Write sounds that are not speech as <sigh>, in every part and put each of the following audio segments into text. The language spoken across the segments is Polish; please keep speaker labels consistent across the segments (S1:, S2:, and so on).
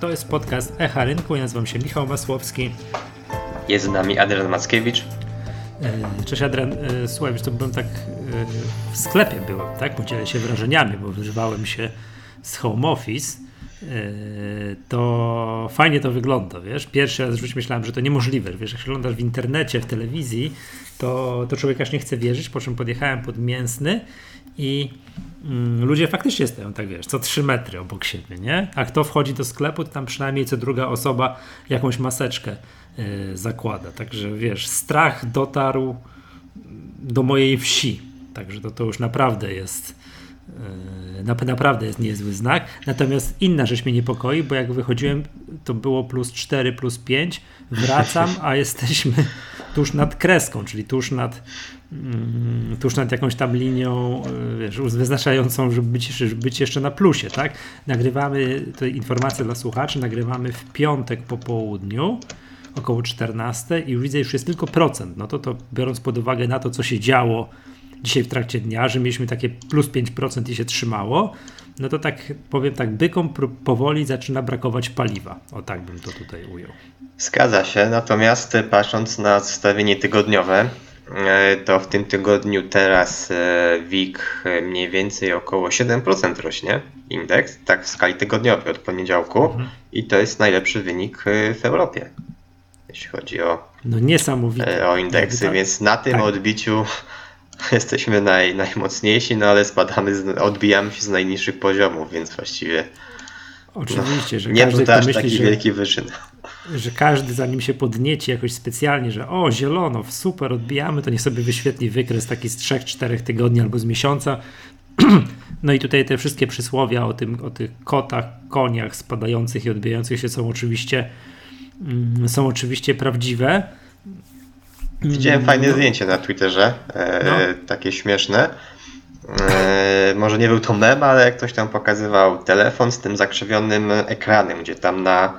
S1: To jest podcast Echa Rynku. Ja nazywam się Michał Masłowski.
S2: Jest z nami Adrian Mackiewicz.
S1: E, cześć Adrian. E, słuchaj, wiesz, to byłem tak e, w sklepie byłem, tak? Podzielę się wrażeniami, bo wyżywałem się z home office. To fajnie to wygląda, wiesz. Pierwszy raz już myślałem, że to niemożliwe. Wiesz, jak oglądasz w internecie, w telewizji, to, to człowiek aż nie chce wierzyć, po czym podjechałem pod Mięsny i mm, ludzie faktycznie stoją, tak wiesz, co 3 metry obok siebie, nie? A kto wchodzi do sklepu, to tam przynajmniej co druga osoba jakąś maseczkę y, zakłada. Także wiesz, strach dotarł do mojej wsi. Także to, to już naprawdę jest y, naprawdę jest niezły znak. Natomiast inna rzecz mnie niepokoi, bo jak wychodziłem, to było plus 4, plus 5. Wracam, a jesteśmy tuż nad kreską, czyli tuż nad tuż nad jakąś tam linią e, wiesz, wyznaczającą, żeby być, żeby być jeszcze na plusie, tak? Nagrywamy, to informacja dla słuchaczy, nagrywamy w piątek po południu, około 14 i widzę, już jest tylko procent. No to, to biorąc pod uwagę na to, co się działo dzisiaj w trakcie dnia, że mieliśmy takie plus 5% i się trzymało, no to tak powiem tak, bykom powoli zaczyna brakować paliwa. O tak bym to tutaj ujął.
S2: Zgadza się, natomiast patrząc na zestawienie tygodniowe, to w tym tygodniu teraz e, WIG e, mniej więcej około 7% rośnie indeks, tak w skali tygodniowej od poniedziałku mhm. i to jest najlepszy wynik w Europie, jeśli chodzi o,
S1: no niesamowite.
S2: o indeksy, tak, więc na tym tak. odbiciu <laughs> jesteśmy naj, najmocniejsi, no ale spadamy, z, odbijamy się z najniższych poziomów, więc właściwie
S1: Oczywiście, no, że
S2: nie był to aż taki że... wielki wyczyn
S1: że każdy zanim się podnieci jakoś specjalnie, że o zielono, super, odbijamy, to niech sobie wyświetli wykres taki z 3-4 tygodni albo z miesiąca. <clears throat> No i tutaj te wszystkie przysłowia o, tym, o tych kotach, koniach spadających i odbijających się są oczywiście, mm, są oczywiście prawdziwe.
S2: Widziałem mm, fajne no. zdjęcie na Twitterze, e, no. takie śmieszne. E, może nie był to mem, ale ktoś tam pokazywał telefon z tym zakrzywionym ekranem, gdzie tam na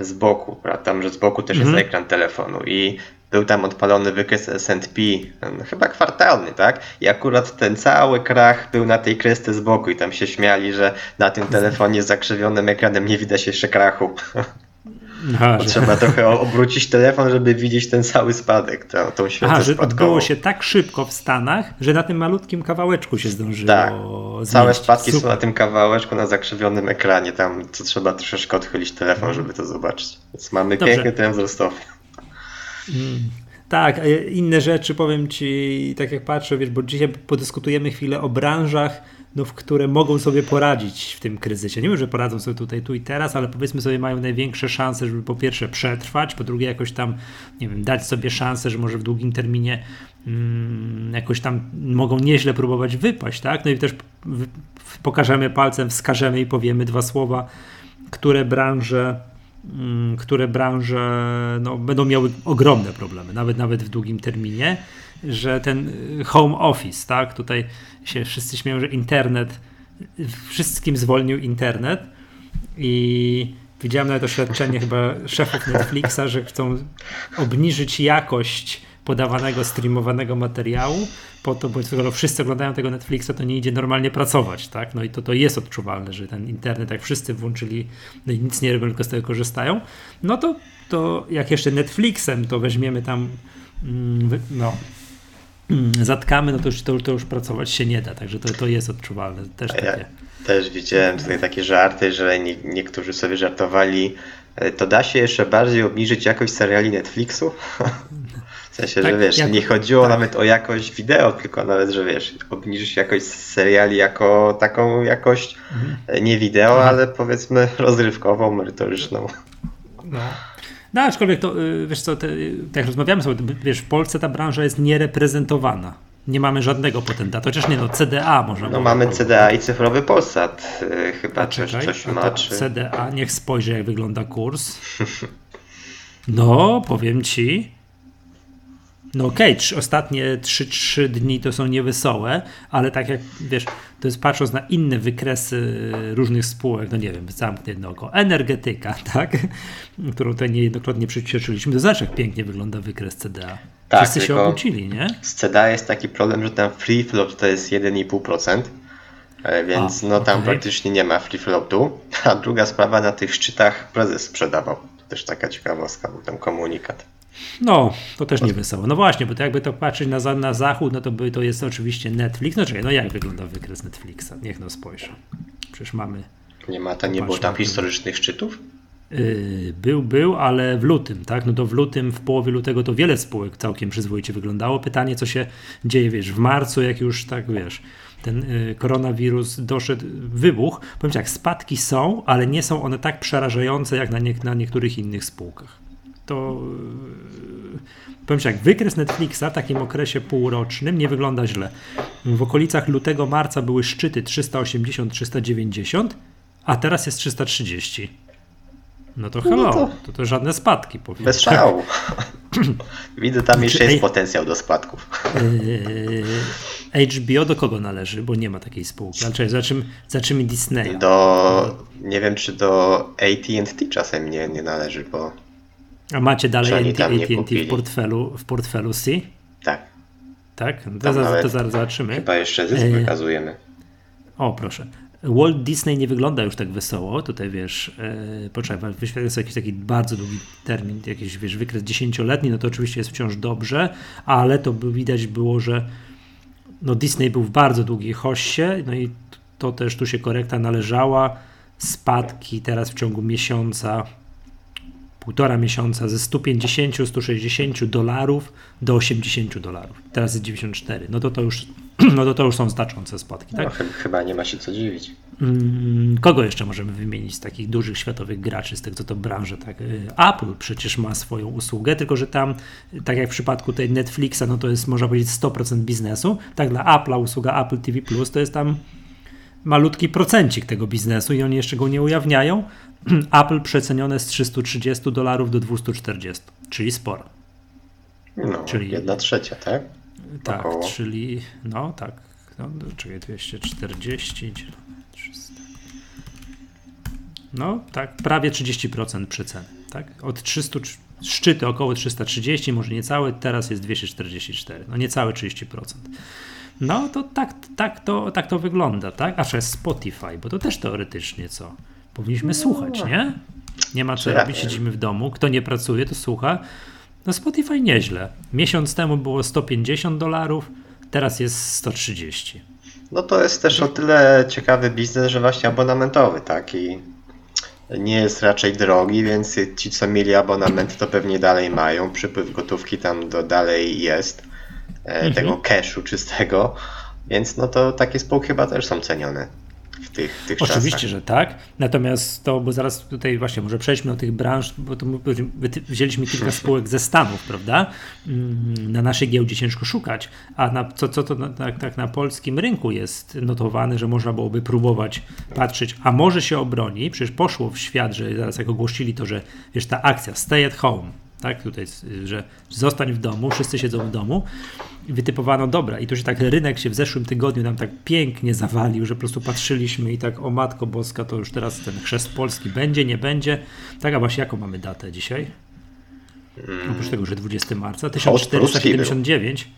S2: z boku, prawda? Tam, że z boku też mhm. jest ekran telefonu i był tam odpalony wykres S&P, chyba kwartalny, tak? I akurat ten cały krach był na tej kresce z boku i tam się śmiali, że na tym telefonie z zakrzywionym ekranem nie widać jeszcze krachu. <laughs> Aha, Trzeba trochę obrócić telefon, żeby widzieć ten cały spadek, tą, tą świecę Aha, że
S1: odbyło się tak szybko w Stanach, że na tym malutkim kawałeczku się zdążyło
S2: Tak, całe spadki Super. są na tym kawałeczku, na zakrzywionym ekranie, tam co trzeba troszeczkę odchylić telefon, żeby to zobaczyć. Więc mamy Dobrze. piękny ten wzrostowy.
S1: Mm. Tak, inne rzeczy powiem Ci, tak jak patrzę, wiesz, bo dzisiaj podyskutujemy chwilę o branżach, no, w które mogą sobie poradzić w tym kryzysie. Nie wiem, że poradzą sobie tutaj tu i teraz, ale powiedzmy sobie mają największe szanse, żeby po pierwsze przetrwać, po drugie jakoś tam, nie wiem, dać sobie szansę, że może w długim terminie mm, jakoś tam mogą nieźle próbować wypaść, tak? No i też pokażemy palcem, wskażemy i powiemy dwa słowa, które branże mm, które branże no, będą miały ogromne problemy, nawet nawet w długim terminie że ten y, home office, tak, tutaj się wszyscy śmieją, że internet, wszystkim zwolnił internet. I widziałem nawet oświadczenie chyba szefów Netflixa, że chcą obniżyć jakość podawanego, streamowanego materiału, po to, bo skoro wszyscy oglądają tego Netflixa, to nie idzie normalnie pracować, tak? No i to, to jest odczuwalne, że ten internet, jak wszyscy włączyli, no i nic nie robią, tylko z tego korzystają, no to, to jak jeszcze Netflixem to weźmiemy tam, mm, no, zatkamy, no to już, to, to już pracować się nie da, także to, to jest odczuwalne. Też takie. Ja
S2: też widziałem tutaj takie żarty, że nie, niektórzy sobie żartowali, e, to da się jeszcze bardziej obniżyć jakość seriali Netflixu? <laughs> W sensie, tak, że wiesz, jak, nie chodziło tak. nawet o jakość wideo, tylko nawet, że wiesz, obniżyć jakość seriali jako taką jakość mhm. E, nie wideo, mhm. ale powiedzmy rozrywkową, merytoryczną.
S1: No. No, aczkolwiek to, y, wiesz co, te, tak jak rozmawiamy sobie, wiesz, w Polsce ta branża jest niereprezentowana. Nie mamy żadnego potenta. Chociaż nie, no CDA można
S2: No mamy CDA i cyfrowy Polsat. Yy, chyba też coś ma.
S1: Czy... CDA, niech spojrzy jak wygląda kurs. No, powiem ci, no okej, okay, ostatnie 3-3 dni to są niewesołe, ale tak jak wiesz, to jest patrząc na inne wykresy różnych spółek, no nie wiem, zamknę jedno oko, energetyka, <laughs> tak, którą tutaj niejednokrotnie przycieszyliśmy, to zobacz jak pięknie wygląda wykres CDA. Tak, Wszyscy się obudzili, nie?
S2: Z CDA jest taki problem, że tam free float to jest 1,5%, e, więc A, no tam okay. praktycznie nie ma free floatu. A druga sprawa, na tych szczytach prezes sprzedawał. To też taka ciekawostka, był tam komunikat.
S1: No, to też nie wesoło. No właśnie, bo to jakby to patrzeć na, na zachód, no to by, to jest oczywiście Netflix. No czekaj, no jak wygląda wykres Netflixa? Niech no spojrzę. Przecież mamy...
S2: Nie ma, to nie było tam historycznych szczytów?
S1: Yy, był, był, ale w lutym, tak? No to w lutym, w połowie lutego to wiele spółek całkiem przyzwoicie wyglądało. Pytanie, co się dzieje, wiesz, w marcu, jak już tak, wiesz, ten y, koronawirus doszedł, wybuch. Powiem tak, spadki są, ale nie są one tak przerażające, jak na, nie, na niektórych innych spółkach. To yy, powiem tak, wykres Netflixa w takim okresie półrocznym nie wygląda źle. W okolicach lutego, marca były szczyty 380-390, a teraz jest 330. No to hello, no to, to, to, żadne spadki.
S2: Powiem. Bez szału. <laughs> Widzę, tam jeszcze jest potencjał do spadków.
S1: Yy, HBO do kogo należy? Bo nie ma takiej spółki. Ale za czym, za czym Disney?
S2: Do, nie wiem, czy do AT&T czasem nie, nie należy, bo...
S1: A macie dalej AT&T w portfelu, w portfelu C?
S2: Tak.
S1: Tak? To, za, to zaraz zobaczymy.
S2: Chyba jeszcze zysk yy, wykazujemy.
S1: O, proszę. Walt Disney nie wygląda już tak wesoło. Tutaj wiesz, yy, poczekaj, wyświetlę sobie jakiś taki bardzo długi termin, jakiś wiesz, wykres dziesięcioletni, no to oczywiście jest wciąż dobrze, ale to by widać było, że no Disney był w bardzo długiej hoście, no i to też tu się korekta należała. Spadki teraz w ciągu miesiąca półtora miesiąca ze 150-160 dolarów do 80 dolarów. Teraz jest 94. No to to już, <clears throat> no to to już są znaczące spadki. Tak?
S2: No, chyba nie ma się co dziwić.
S1: Mm, kogo jeszcze możemy wymienić z takich dużych światowych graczy, z tego co to branży? Tak? Y, Apple przecież ma swoją usługę, tylko że tam, tak jak w przypadku tej Netflixa, no to jest można powiedzieć 100% biznesu. Tak dla Apple'a usługa Apple TV Plus to jest tam malutki procencik tego biznesu i oni jeszcze go nie ujawniają. <clears throat> Apple przecenione z 330 dolarów do 240, czyli sporo.
S2: No, czyli jedna trzecia, tak?
S1: Tak, Około. czyli no tak, no, czekaj, 240, 300. No tak, prawie 30% przeceny, tak? Od 300, szczyty około 330, może niecałe, teraz jest 244, no niecałe 30%. No to tak, tak, to, tak to wygląda, tak? A jest Spotify, bo to też teoretycznie co? Powinniśmy no. słuchać, nie? Nie ma co robić, siedzimy w domu. Kto nie pracuje, to słucha. No Spotify nieźle. Miesiąc temu było 150 dolarów, teraz jest 130.
S2: No to jest też o tyle ciekawy biznes, że właśnie abonamentowy, tak? I nie jest raczej drogi, więc ci, co mieli abonament, to pewnie dalej mają. Przypływ gotówki tam do dalej jest. E, mhm. Tego cashu czystego. Więc no to takie spółki chyba też są cenione w tych, tych
S1: Oczywiście,
S2: czasach.
S1: że tak. Natomiast to, bo zaraz tutaj właśnie może przejdźmy do tych branż, bo to wzięliśmy kilka <laughs> spółek ze Stanów, prawda? Mm, na naszej giełdzie ciężko szukać, a na, co, co to na, tak, tak na polskim rynku jest notowane, że można byłoby próbować patrzeć, a może się obroni, przecież poszło w świat, że zaraz jak ogłosili to, że wiesz, ta akcja stay at home, tak, tutaj, że zostań w domu, wszyscy siedzą w domu, wytypowano dobra i to się tak rynek się w zeszłym tygodniu nam tak pięknie zawalił, że po prostu patrzyliśmy i tak o Matko Boska, to już teraz ten chrzest polski będzie, nie będzie. Tak, a właśnie jaką mamy datę dzisiaj? Hmm. Oprócz tego, że 20 marca 1479.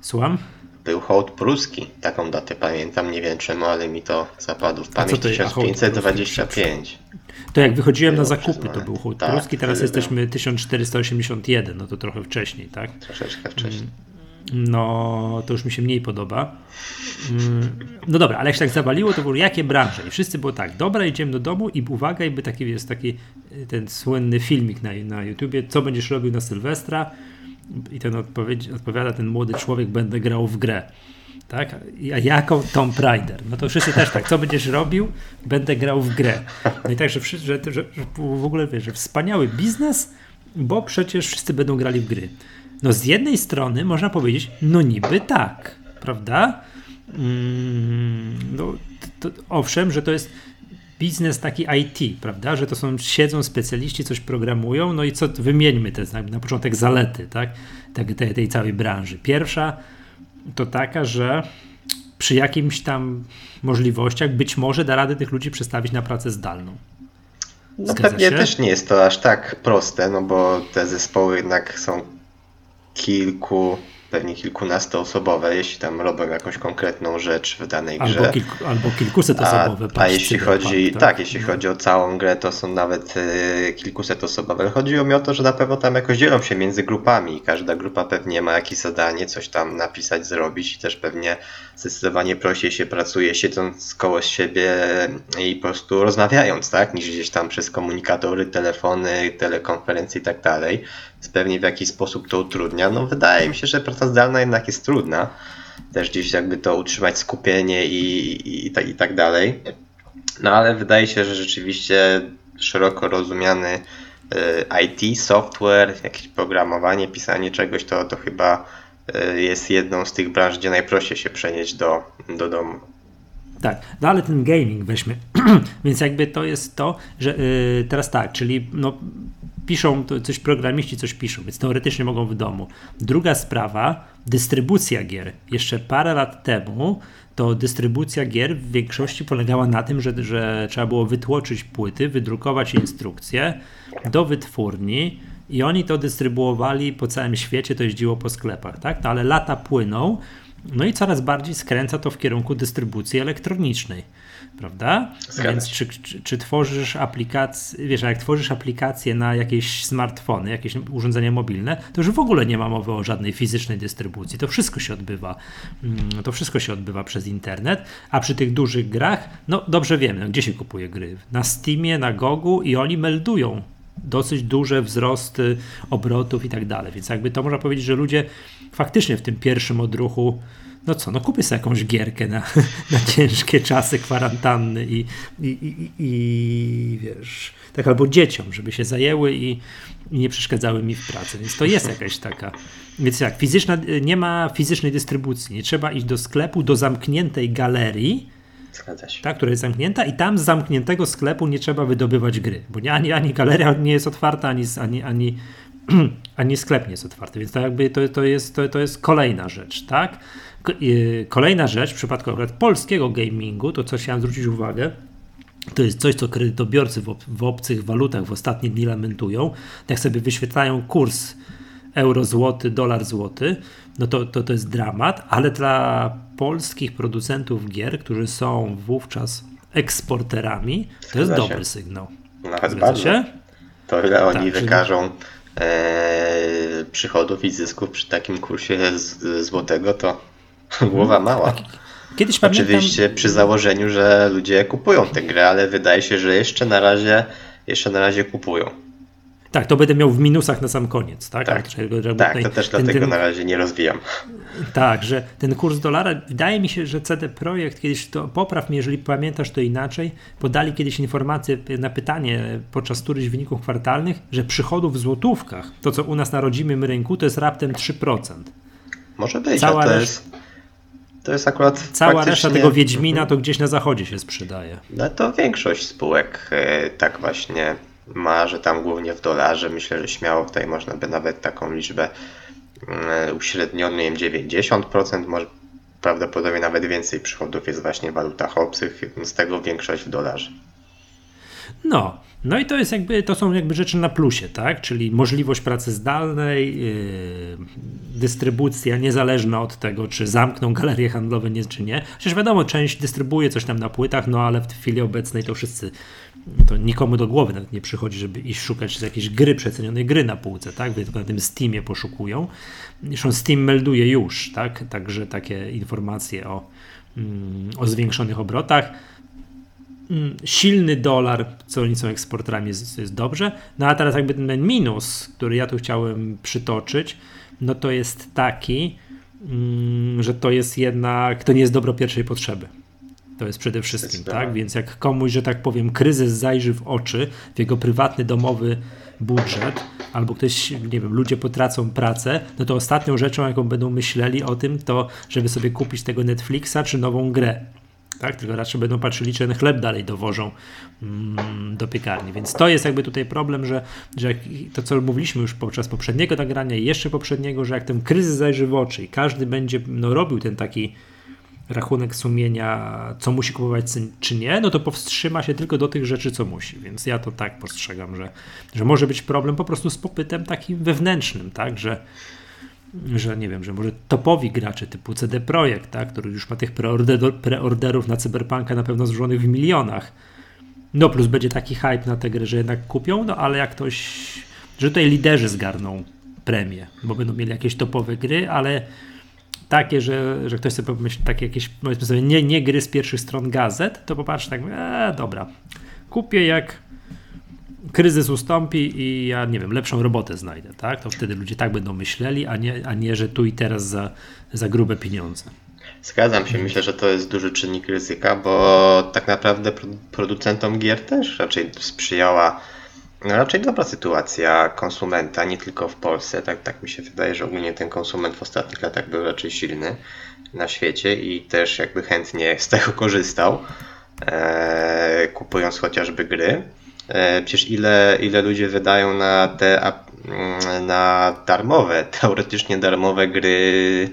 S1: Słucham?
S2: Był hołd pruski, taką datę pamiętam, nie wiem czemu, ale mi to zapadło w pamięć, 1525.
S1: To jak wychodziłem na zakupy, to był hołd tak, pruski, teraz jesteśmy 1481, no to trochę wcześniej, tak?
S2: Troszeczkę wcześniej.
S1: No, to już mi się mniej podoba. Mm, no dobra, ale jak się tak zawaliło, to było jakie branże? I wszyscy było tak, dobra, idziemy do domu i uwaga, jakby taki jest taki ten słynny filmik na, na YouTubie, co będziesz robił na Sylwestra? I ten odpowiada ten młody człowiek, będę grał w grę. Tak? A jaką Tomb Raider? No to wszyscy też tak, co będziesz robił? Będę grał w grę. No i tak, że, wszyscy, że, że, że w ogóle wiesz, że wspaniały biznes, bo przecież wszyscy będą grali w gry. No z jednej strony można powiedzieć, no niby tak, prawda? Mm, no, to, owszem, że to jest biznes taki IT, prawda? Że to są, siedzą specjaliści, coś programują, no i co, wymieńmy te na, początek zalety, tak? Tej, tej całej branży. Pierwsza to taka, że przy jakimś tam możliwościach być może da radę tych ludzi przestawić na pracę zdalną.
S2: No pewnie się? też nie jest to aż tak proste, no bo te zespoły jednak są kilku pewnie kilkunastoosobowe, jeśli tam robią jakąś konkretną rzecz w danej
S1: albo
S2: grze.
S1: Kilku, albo kilkusetosobowe.
S2: A, a jeśli chodzi, tak? tak? jeśli chodzi o całą grę, to są nawet y, kilkusetosobowe. Chodziło mi o to, że na pewno tam jakoś dzielą się między grupami. Każda grupa pewnie ma jakieś zadanie, coś tam napisać, zrobić i też pewnie zdecydowanie prościej się pracuje siedząc koło siebie i po prostu rozmawiając, tak? Niż gdzieś tam przez komunikatory, telefony, telekonferencje i tak dalej. Więc pewnie w jakiś sposób to utrudnia. No wydaje mi się, że praca zdalna jednak jest trudna. Też gdzieś jakby to utrzymać skupienie i, i, i, tak, i tak dalej. No ale wydaje się, że rzeczywiście szeroko rozumiany y, IT, software, jakieś programowanie, pisanie czegoś, to, to chyba jest jedną z tych branż, gdzie najprościej się przenieść do, do domu.
S1: Tak, no ale ten gaming weźmy. <clears throat> Więc jakby to jest to, że yy, teraz tak, czyli no, piszą coś programiści, coś piszą, więc teoretycznie mogą w domu. Druga sprawa, dystrybucja gier. Jeszcze parę lat temu to dystrybucja gier w większości polegała na tym, że, że trzeba było wytłoczyć płyty, wydrukować instrukcje do wytwórni i oni to dystrybuowali po całym świecie, to jeździło po sklepach, tak? No, ale lata płyną, no i coraz bardziej skręca to w kierunku dystrybucji elektronicznej prawda? Zgadza Więc czy, czy, czy, tworzysz aplikację, wiesz, jak tworzysz aplikację na jakieś smartfony, jakieś urządzenia mobilne, to już w ogóle nie ma mowy o żadnej fizycznej dystrybucji. To wszystko się odbywa, mm, to wszystko się odbywa przez internet, a przy tych dużych grach, no dobrze wiemy, no, gdzie się kupuje gry? Na Steamie, na Gogu i oni meldują dosyć duże wzrosty obrotów i tak dalej. Więc jakby to można powiedzieć, że ludzie faktycznie w tym pierwszym odruchu no co, no kupię sobie jakąś gierkę na, <laughs> na ciężkie czasy kwarantanny i, i, i, i wiesz, tak albo dzieciom, żeby się zajęły i, i nie przeszkadzały mi w pracy. Więc to jest jakaś taka. Więc jak, fizyczna, nie ma fizycznej dystrybucji. Nie trzeba iść do sklepu, do zamkniętej galerii, ta, która jest zamknięta, i tam z zamkniętego sklepu nie trzeba wydobywać gry, bo nie, ani, ani galeria nie jest otwarta, ani, ani, ani, <clears throat> ani sklep nie jest otwarty. Więc to jakby to, to, jest, to, to jest kolejna rzecz, tak? Y, kolejna rzecz w przypadku akurat polskiego gamingu, to co chciałem zwrócić uwagę, to jest coś, co kredytobiorcy w, ob w obcych walutach w ostatnie dni lamentują. Jak sobie wyświetlają kurs euro-złoty, dolar-złoty, no to, to to jest dramat, ale dla polskich producentów gier, którzy są wówczas eksporterami, to jest dobry sygnał.
S2: Nawet bardzo. Się? To ile oni tak, wykażą e, przychodów i zysków przy takim kursie z, złotego, to <laughs> Głowa mała. Kiedyś Oczywiście pamiętam... przy założeniu, że ludzie kupują tę grę, ale wydaje się, że jeszcze na razie, jeszcze na razie kupują.
S1: Tak, to będę miał w minusach na sam koniec, tak?
S2: Tak, tak to też ten, dlatego ten, na razie nie rozwijam.
S1: Tak, że ten kurs dolara, wydaje mi się, że CD Projekt kiedyś, to popraw mnie, jeżeli pamiętasz to inaczej, podali kiedyś informację na pytanie podczas którychś wyników kwartalnych, że przychodów w złotówkach, to co u nas na rodzimym rynku, to jest raptem 3%.
S2: Może być, Cała to jest... To jest akurat.
S1: Cała faktycznie... reszta tego Wiedźmina to gdzieś na zachodzie się sprzedaje.
S2: No to większość spółek e, tak właśnie ma, że tam głównie w dolarze. Myślę, że śmiało tutaj można by nawet taką liczbę mm, uśrednioną, nie wiem, 90%, może prawdopodobnie nawet więcej przychodów jest właśnie w walutach obcych, z tego większość w dolarze.
S1: No, no i to jest jakby, to są jakby rzeczy na plusie, tak? Czyli możliwość pracy zdalnej, yy, dystrybucja niezależna od tego, czy zamkną galerie handlowe, nie, czy nie. Przecież wiadomo, część dystrybuuje coś tam na płytach, no ale w chwili obecnej to wszyscy, to nikomu do głowy nawet nie przychodzi, żeby iść szukać jakiejś gry, przecenionej gry na półce, tak? Tylko na tym Steamie poszukują. Zresztą Steam melduje już, tak? Także takie informacje o, mm, o zwiększonych obrotach Mm, silny dolar, co oni są eksporterami, jest, jest dobrze. No a teraz jakby ten minus, który ja tu chciałem przytoczyć, no to jest taki, mm, że to jest jednak, to nie jest dobro pierwszej potrzeby. To jest przede wszystkim, tak? Więc jak komuś, że tak powiem, kryzys zajrzy w oczy, w jego prywatny, domowy budżet, albo ktoś, nie wiem, ludzie potracą pracę, no to ostatnią rzeczą, jaką będą myśleli o tym, to żeby sobie kupić tego Netflixa czy nową grę tak? tylko raczej będą patrzyli, czy ten chleb dalej dowożą mm, do piekarni. Więc to jest jakby tutaj problem, że, że to, co mówiliśmy już podczas poprzedniego nagrania i jeszcze poprzedniego, że jak ten kryzys zajrzy w oczy i każdy będzie no, robił ten taki rachunek sumienia, co musi kupować, czy nie, no to powstrzyma się tylko do tych rzeczy, co musi. Więc ja to tak postrzegam, że, że może być problem po prostu z popytem takim wewnętrznym, tak, że że nie wiem, że może topowi gracze typu CD Projekt, tak, który już ma tych preorder, preorderów na Cyberpunka na pewno złożonych w milionach. No plus będzie taki hype na tę grę, że jednak kupią, no ale jak ktoś, że tutaj liderzy zgarną premię, bo będą mieli jakieś topowe gry, ale takie, że, że ktoś sobie pomyśli, takie jakieś, powiedzmy sobie, nie, nie gry z pierwszych stron gazet, to popatrz tak, e, dobra, kupię jak kryzys ustąpi i ja nie wiem, lepszą robotę znajdę, tak? To wtedy ludzie tak będą myśleli, a nie, a nie że tu i teraz za, za grube pieniądze.
S2: Zgadzam się, myślę, że to jest duży czynnik ryzyka, bo tak naprawdę producentom gier też raczej sprzyjała no raczej dobra sytuacja konsumenta, nie tylko w Polsce. Tak, tak mi się wydaje, że ogólnie ten konsument w ostatnich latach był raczej silny na świecie i też jakby chętnie z tego korzystał, e, kupując chociażby gry. E, przecież ile, ile ludzie wydają na te na darmowe, <laughs> teoretycznie darmowe gry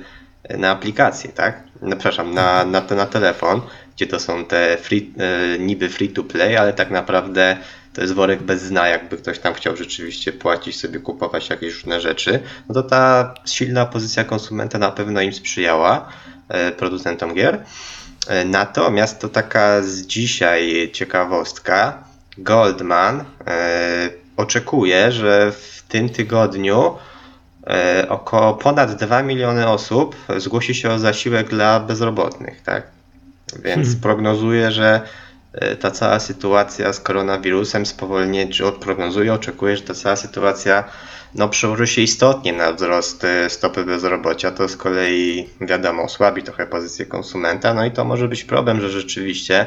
S2: na aplikacje, tak? No, przepraszam, na, na, te, na telefon, gdzie to są te free, e, niby free to play, ale tak naprawdę to jest worek bez dna, jakby ktoś tam chciał rzeczywiście płacić sobie, kupować jakieś różne rzeczy, no to ta silna pozycja konsumenta na pewno im sprzyjała, e, producentom gier. Natomiast to taka z dzisiaj ciekawostka, Goldman e, oczekuje, że w tym tygodniu e, około ponad 2 miliony osób zgłosi się o zasiłek dla bezrobotnych, tak? Więc hmm. prognozuje, że e, ta cała sytuacja z koronawirusem spowolnie, czy odprognozuje, oczekuje, że ta cała sytuacja no, przełoży się istotnie na wzrost stopy bezrobocia. To z kolei, wiadomo, osłabi trochę pozycję konsumenta, no i to może być problem, że rzeczywiście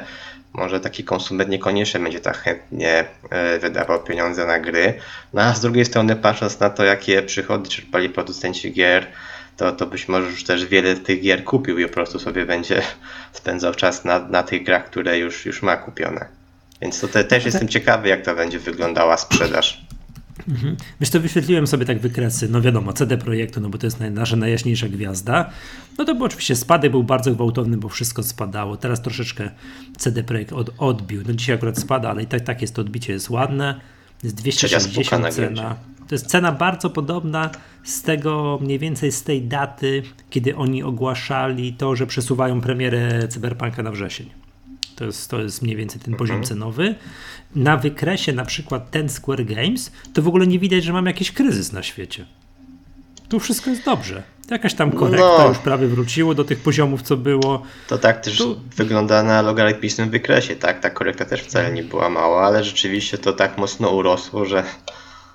S2: może taki konsument niekoniecznie będzie tak chętnie e, wydawał pieniądze na gry. No a z drugiej strony patrząc na to, jakie przychody czerpali producenci gier, to, to być może już też wiele tych gier kupił i po prostu sobie będzie <laughs> spędzał czas na, na tych grach, które już, już ma kupione. Więc to te, też jestem ciekawy, jak to będzie wyglądała sprzedaż.
S1: Mhm. Wiesz, to wyświetliłem sobie tak wykresy, no wiadomo, CD Projektu, no bo to jest nasza najjaśniejsza gwiazda. No to był oczywiście spadek był bardzo gwałtowny, bo wszystko spadało. Teraz troszeczkę CD Projekt od, odbił. No dzisiaj akurat spada, ale i tak, tak jest to odbicie, jest ładne. Jest 260 cena. To jest cena bardzo podobna z tego, mniej więcej z tej daty, kiedy oni ogłaszali to, że przesuwają premierę Cyberpunka na wrzesień. To jest, to jest mniej więcej ten poziom mhm. cenowy. Na wykresie na przykład ten Square Games, to w ogóle nie widać, że mam jakiś kryzys na świecie. Tu wszystko jest dobrze. Jakaś tam korekta no, już prawie wróciło do tych poziomów, co było.
S2: To tak też tu... wygląda na logarytmicznym wykresie, tak? Ta korekta też wcale nie była mała, ale rzeczywiście to tak mocno urosło, że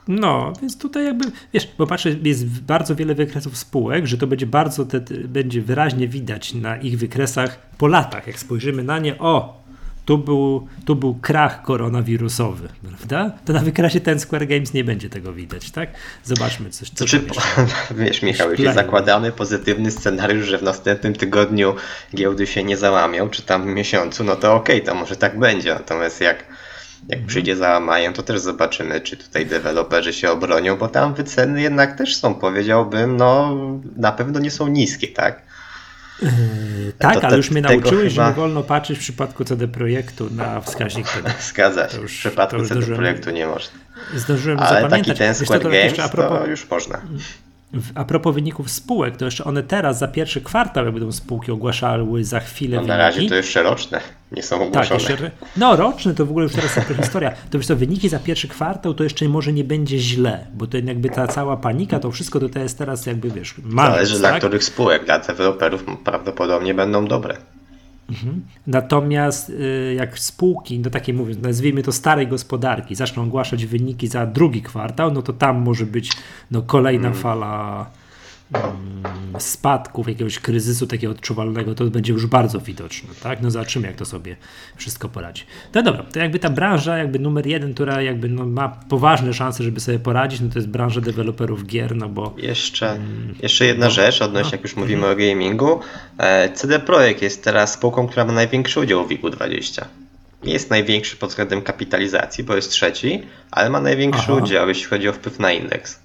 S1: no, więc tutaj jakby, wiesz, bo patrzę, jest bardzo wiele wykresów spółek, że to będzie bardzo, te, będzie wyraźnie widać na ich wykresach po latach, jak spojrzymy na nie, o, tu był, tu był krach koronawirusowy, prawda? To na wykresie ten Square Games nie będzie tego widać, tak? Zobaczmy coś. Co
S2: czy, <laughs> wiesz, Michał, jeśli zakładamy pozytywny scenariusz, że w następnym tygodniu giełdy się nie załamią, czy tam w miesiącu, no to okej, okay, to może tak będzie. Natomiast jak jak przyjdzie załamanie, to też zobaczymy, czy tutaj deweloperzy się obronią, bo tam wyceny jednak też są, powiedziałbym, no na pewno nie są niskie, tak?
S1: Yy, tak, to, ale już mnie nauczyłeś, chyba... że nie wolno patrzeć w przypadku CD Projektu na wskaźnik
S2: PD. <laughs> Zgadza się, już, w przypadku CD Projektu nie można.
S1: Zdążyłem
S2: ale
S1: zapamiętać.
S2: taki ten Square Games, to, propos... to już można
S1: a propos wyników spółek, to jeszcze one teraz za pierwszy kwartał, jak będą spółki ogłaszały za chwilę
S2: no,
S1: wyniki.
S2: Na razie to jeszcze roczne, nie są ogłoszone. Tak,
S1: jeszcze, no roczne to w ogóle już teraz jest historia. To wiesz co, wyniki za pierwszy kwartał to jeszcze może nie będzie źle, bo to jakby ta cała panika, to wszystko to jest teraz jakby wiesz,
S2: marzec, Zależy tak? dla których spółek, dla deweloperów prawdopodobnie będą dobre.
S1: Mhm. Natomiast y, jak spółki, no takie mówię, nazwijmy to starej gospodarki, zaczną ogłaszać wyniki za drugi kwartał, no to tam może być no, kolejna hmm. fala Mm, spadków, jakiegoś kryzysu takiego odczuwalnego, to będzie już bardzo widoczne, tak? No zobaczymy, jak to sobie wszystko poradzi. No dobra, to jakby ta branża, jakby numer jeden, która jakby no, ma poważne szanse, żeby sobie poradzić, no to jest branża deweloperów gier, no bo...
S2: Jeszcze, mm, jeszcze jedna no, rzecz, odnośnie no, jak już mówimy mm. o gamingu. E, CD Projekt jest teraz spółką, która ma największy udział w WIG-20. Nie jest największy pod względem kapitalizacji, bo jest trzeci, ale ma największy Aha. udział, jeśli chodzi o wpływ na indeks.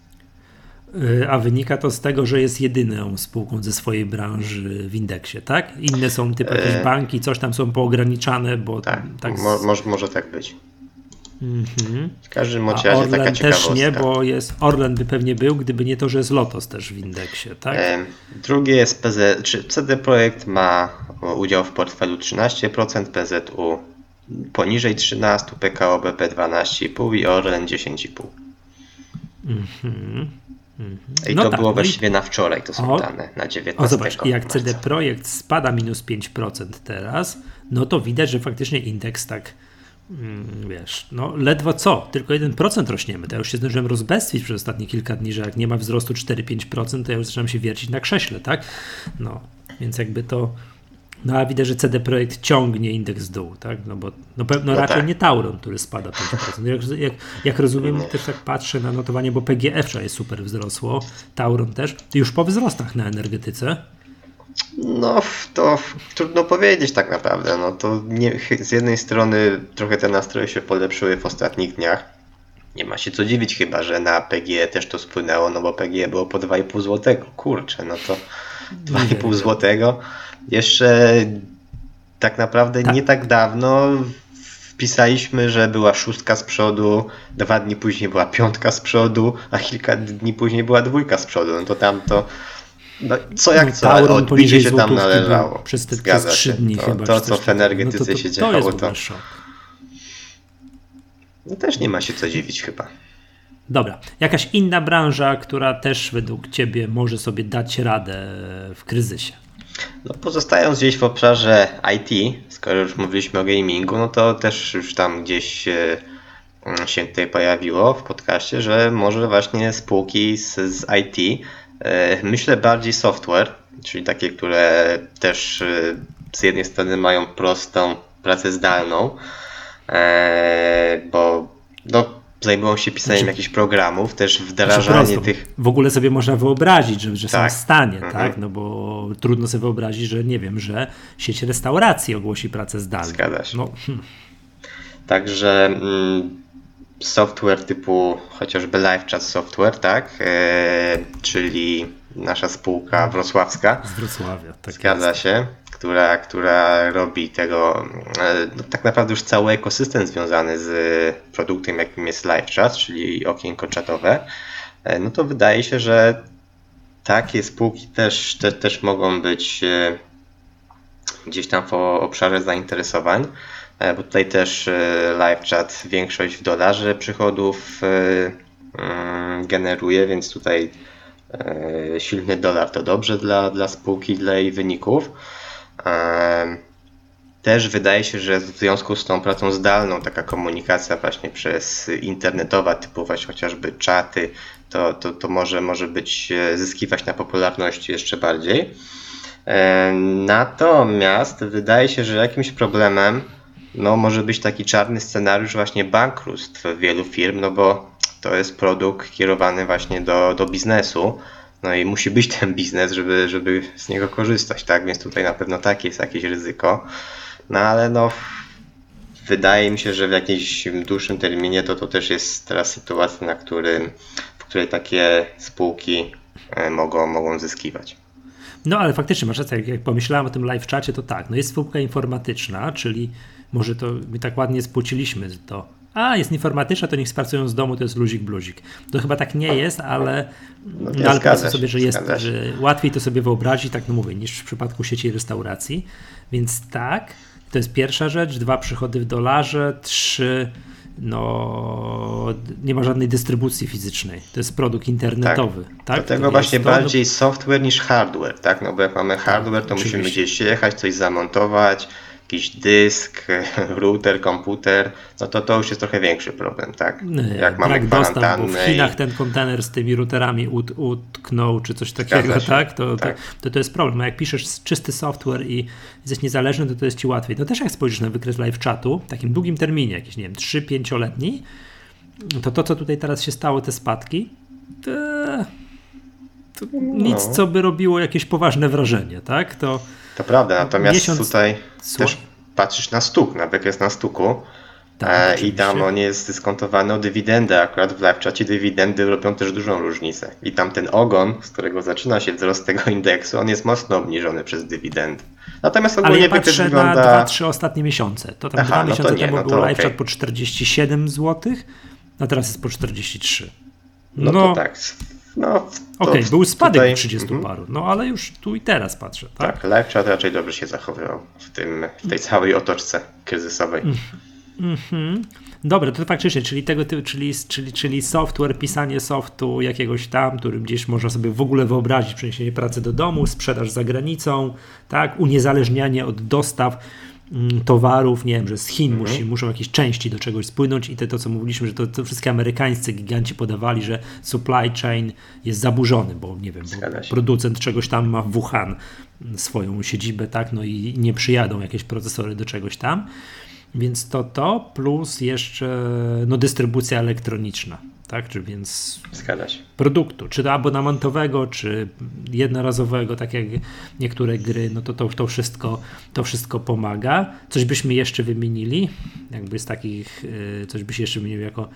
S1: Y, a wynika to z tego, że jest jedyną spółką ze swojej branży w indeksie, tak? Inne są typu jakieś e, banki, coś tam są poograniczane, bo
S2: tak, tak... Mo, może, może tak być. Mhm. W każdym razie
S1: Orlen
S2: taka
S1: też nie, bo jest Orlen by pewnie był, gdyby nie to, że jest Lotos też w indeksie, tak?
S2: Drugie jest PZ, czy CD Projekt ma udział w portfelu 13%, PZU poniżej 13, PKO BP 12,5 i Orlen 10,5. Mhm. I no to tak, było no właściwie i... na wczoraj, to są o, dane na 19.
S1: O zobacz, jak CD Projekt spada minus 5% teraz, no to widać, że faktycznie indeks tak mm, wiesz, no ledwo co, tylko 1% rośniemy. To ja już się zdążyłem rozbestwić przez ostatnie kilka dni, że jak nie ma wzrostu 4-5%, to ja już zaczynam się wiercić na krześle, tak? No, więc jakby to no a widać, że CD Projekt ciągnie indeks w dół, tak? No bo no, pewno no raczej tak. nie Tauron, który spada 5%. Jak, jak, jak rozumiem, też tak patrzę na notowanie, bo PGF wczoraj super wzrosło, Tauron też. Już po wzrostach na energetyce.
S2: No, to trudno powiedzieć tak naprawdę. No to nie, z jednej strony trochę te nastroje się polepszyły w ostatnich dniach. Nie ma się co dziwić chyba, że na PGE też to spłynęło, no bo PGE było po 2,5 zł. Kurczę, no to 2,5 zł jeszcze tak naprawdę tak. nie tak dawno wpisaliśmy, że była szóstka z przodu, dwa dni później była piątka z przodu, a kilka dni później była dwójka z przodu. No to tam to. No, co jak no, co, ale odbicie się tam należało.
S1: Przez te przez trzy dni
S2: to,
S1: chyba.
S2: To, co w energetyce no to, to, się działo,
S1: to.
S2: No też nie ma się co dziwić chyba.
S1: Dobra, jakaś inna branża, która też według Ciebie może sobie dać radę w kryzysie?
S2: No, pozostając gdzieś w obszarze IT, skoro już mówiliśmy o gamingu, no to też już tam gdzieś e, się tutaj pojawiło w podcaście, że może właśnie spółki z, z IT, e, myślę bardziej software, czyli takie, które też e, z jednej strony mają prostą pracę zdalną, bo no, zajmują się pisaniem znaczy, jakichś programów, też wdrażanie tych.
S1: W ogóle sobie można wyobrazić, że, że tak. są w stanie, mhm. tak? No bo trudno sobie wyobrazić, że nie wiem, że sieć restauracji ogłosi pracę zdalną.
S2: Zgadza się. No. Hmm. Także mm, software typu chociażby LiveChat Software, tak? E, czyli nasza spółka wrocławska.
S1: Z Wrocławia, tak.
S2: Zgadza jest. się która, która robi tego, e, no, tak naprawdę już cały ekosystem związany z produktem, jakim jest LiveChat, czyli okienko czatowe, e, no to wydaje się, że takie spółki też, te, też mogą być gdzieś tam w obszarze zainteresowań, bo tutaj też LiveChat większość w dolarze przychodów mm, generuje, więc tutaj silny dolar to dobrze dla, dla spółki, dla jej wyników. Też wydaje się, że w związku z tą pracą zdalną, taka komunikacja właśnie przez internetowa, typu właśnie chociażby czaty, to, to, to może, może być e, zyskiwać na popularności jeszcze bardziej. Natomiast wydaje się, że jakimś problemem no, może być taki czarny scenariusz właśnie bankructw wielu firm, no bo to jest produkt kierowany właśnie do, do biznesu, no i musi być ten biznes, żeby, żeby z niego korzystać, tak? Więc tutaj na pewno takie jest jakieś ryzyko. No ale no, wydaje mi się, że w jakimś dłuższym terminie to, to też jest teraz sytuacja, na którym, w której takie spółki e, mogą, mogą zyskiwać.
S1: No ale faktycznie masz rację, jak pomyślałem o tym live czacie, to tak, no jest spółka informatyczna, czyli może to my tak ładnie spłuciliśmy to a jest informatyczna, to niech spracują z domu, to jest luzik bluzik. To chyba tak nie jest, ale, no, no, ale sobie, że jest, że łatwiej to sobie wyobrazić, tak no mówię, niż w przypadku sieci restauracji. Więc tak, to jest pierwsza rzecz. Dwa, przychody w dolarze. Trzy, no nie ma żadnej dystrybucji fizycznej. To jest produkt internetowy. Tak. tak?
S2: Dlatego właśnie to, bardziej no... software niż hardware, tak? No bo jak mamy hardware, to Oczywiście. musimy gdzieś jechać, coś zamontować, jakiś dysk, <laughs> router, komputer, no to to już jest trochę większy problem, tak?
S1: Jak mamy Brak dostępu. W Chinach i... ten kontener z tymi routerami ut, utknął, czy coś takiego, tak? To, tak. To, to jest problem. A jak piszesz czysty software i jesteś niezależny, to to jest ci łatwiej. No też jak spojrzysz na wykres live chatu, w takim długim terminie, jakiś, nie wiem, 3-5-letni, to to, co tutaj teraz się stało, te spadki, to, to no. nic, co by robiło jakieś poważne wrażenie, tak? To
S2: to prawda, natomiast miesiąc... tutaj Słuch? też patrzysz na stuk, na wykres na stuku, Tak, I tam on jest dyskontowany o dywidendę. Akurat w live dywidendy robią też dużą różnicę. I tam ten ogon, z którego zaczyna się wzrost tego indeksu, on jest mocno obniżony przez dywidendy. Natomiast ogólnie
S1: Ale ja patrzę wygląda... na 2-3 ostatnie miesiące. To tam Aha, dwa no miesiące nie, temu no był live okay. po 47 zł, a teraz jest po 43.
S2: No, no to tak. No,
S1: Okej, okay, był spadek tutaj... 30 mm -hmm. paru, no ale już tu i teraz patrzę. Tak,
S2: tak live chat raczej dobrze się zachowywał w, tym, w tej całej otoczce kryzysowej. Mm
S1: Mhm. Dobra, to faktycznie, czyli tego typu, czyli, czyli, czyli software, pisanie softu jakiegoś tam, którym gdzieś można sobie w ogóle wyobrazić przeniesienie pracy do domu, sprzedaż za granicą, tak, uniezależnianie od dostaw towarów, nie wiem, że z Chin mhm. musi, muszą jakieś części do czegoś spłynąć i te, to, co mówiliśmy, że to, to wszystkie amerykańscy giganci podawali, że supply chain jest zaburzony, bo nie wiem, bo producent czegoś tam ma w Wuhan swoją siedzibę, tak, no i nie przyjadą jakieś procesory do czegoś tam. Więc to to, plus jeszcze no, dystrybucja elektroniczna, tak? Czy więc produktu, czy to abonamentowego, czy jednorazowego, tak jak niektóre gry, no to, to to wszystko to wszystko pomaga. Coś byśmy jeszcze wymienili, jakby z takich, y, coś byś jeszcze wymienił jako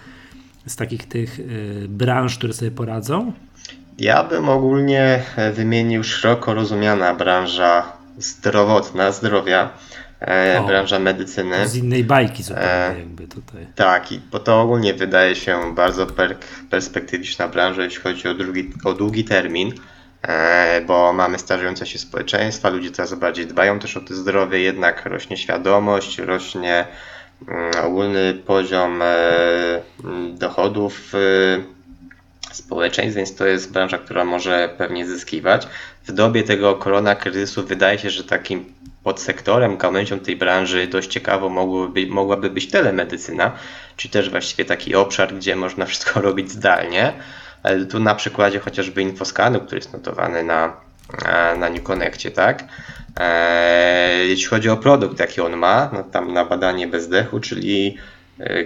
S1: z takich tych y, branż, które sobie poradzą?
S2: Ja bym ogólnie wymienił szeroko rozumiana branża zdrowotna, zdrowia e, branża medycyny.
S1: Z innej bajki zupełnie e, jakby tutaj.
S2: Tak, i bo to ogólnie wydaje się bardzo per, perspektywiczna branża, jeśli chodzi o, drugi, o długi termin, e, bo mamy starzejące się społeczeństwa, ludzie coraz bardziej dbają też o to zdrowie, jednak rośnie świadomość, rośnie mm, ogólny poziom e, dochodów e, społeczeństw, więc to jest branża, która może pewnie zyskiwać. W dobie tego korona kryzysu wydaje się, że takim podsektorem, gałęzią tej branży dość ciekawo mogłoby, mogłaby być telemedycyna, czy też właściwie taki obszar, gdzie można wszystko <laughs> robić zdalnie. Tu na przykładzie chociażby Infoskanu, który jest notowany na, na New Connectie, tak? E, jeśli chodzi o produkt, jaki on ma, no tam na badanie bezdechu, czyli e,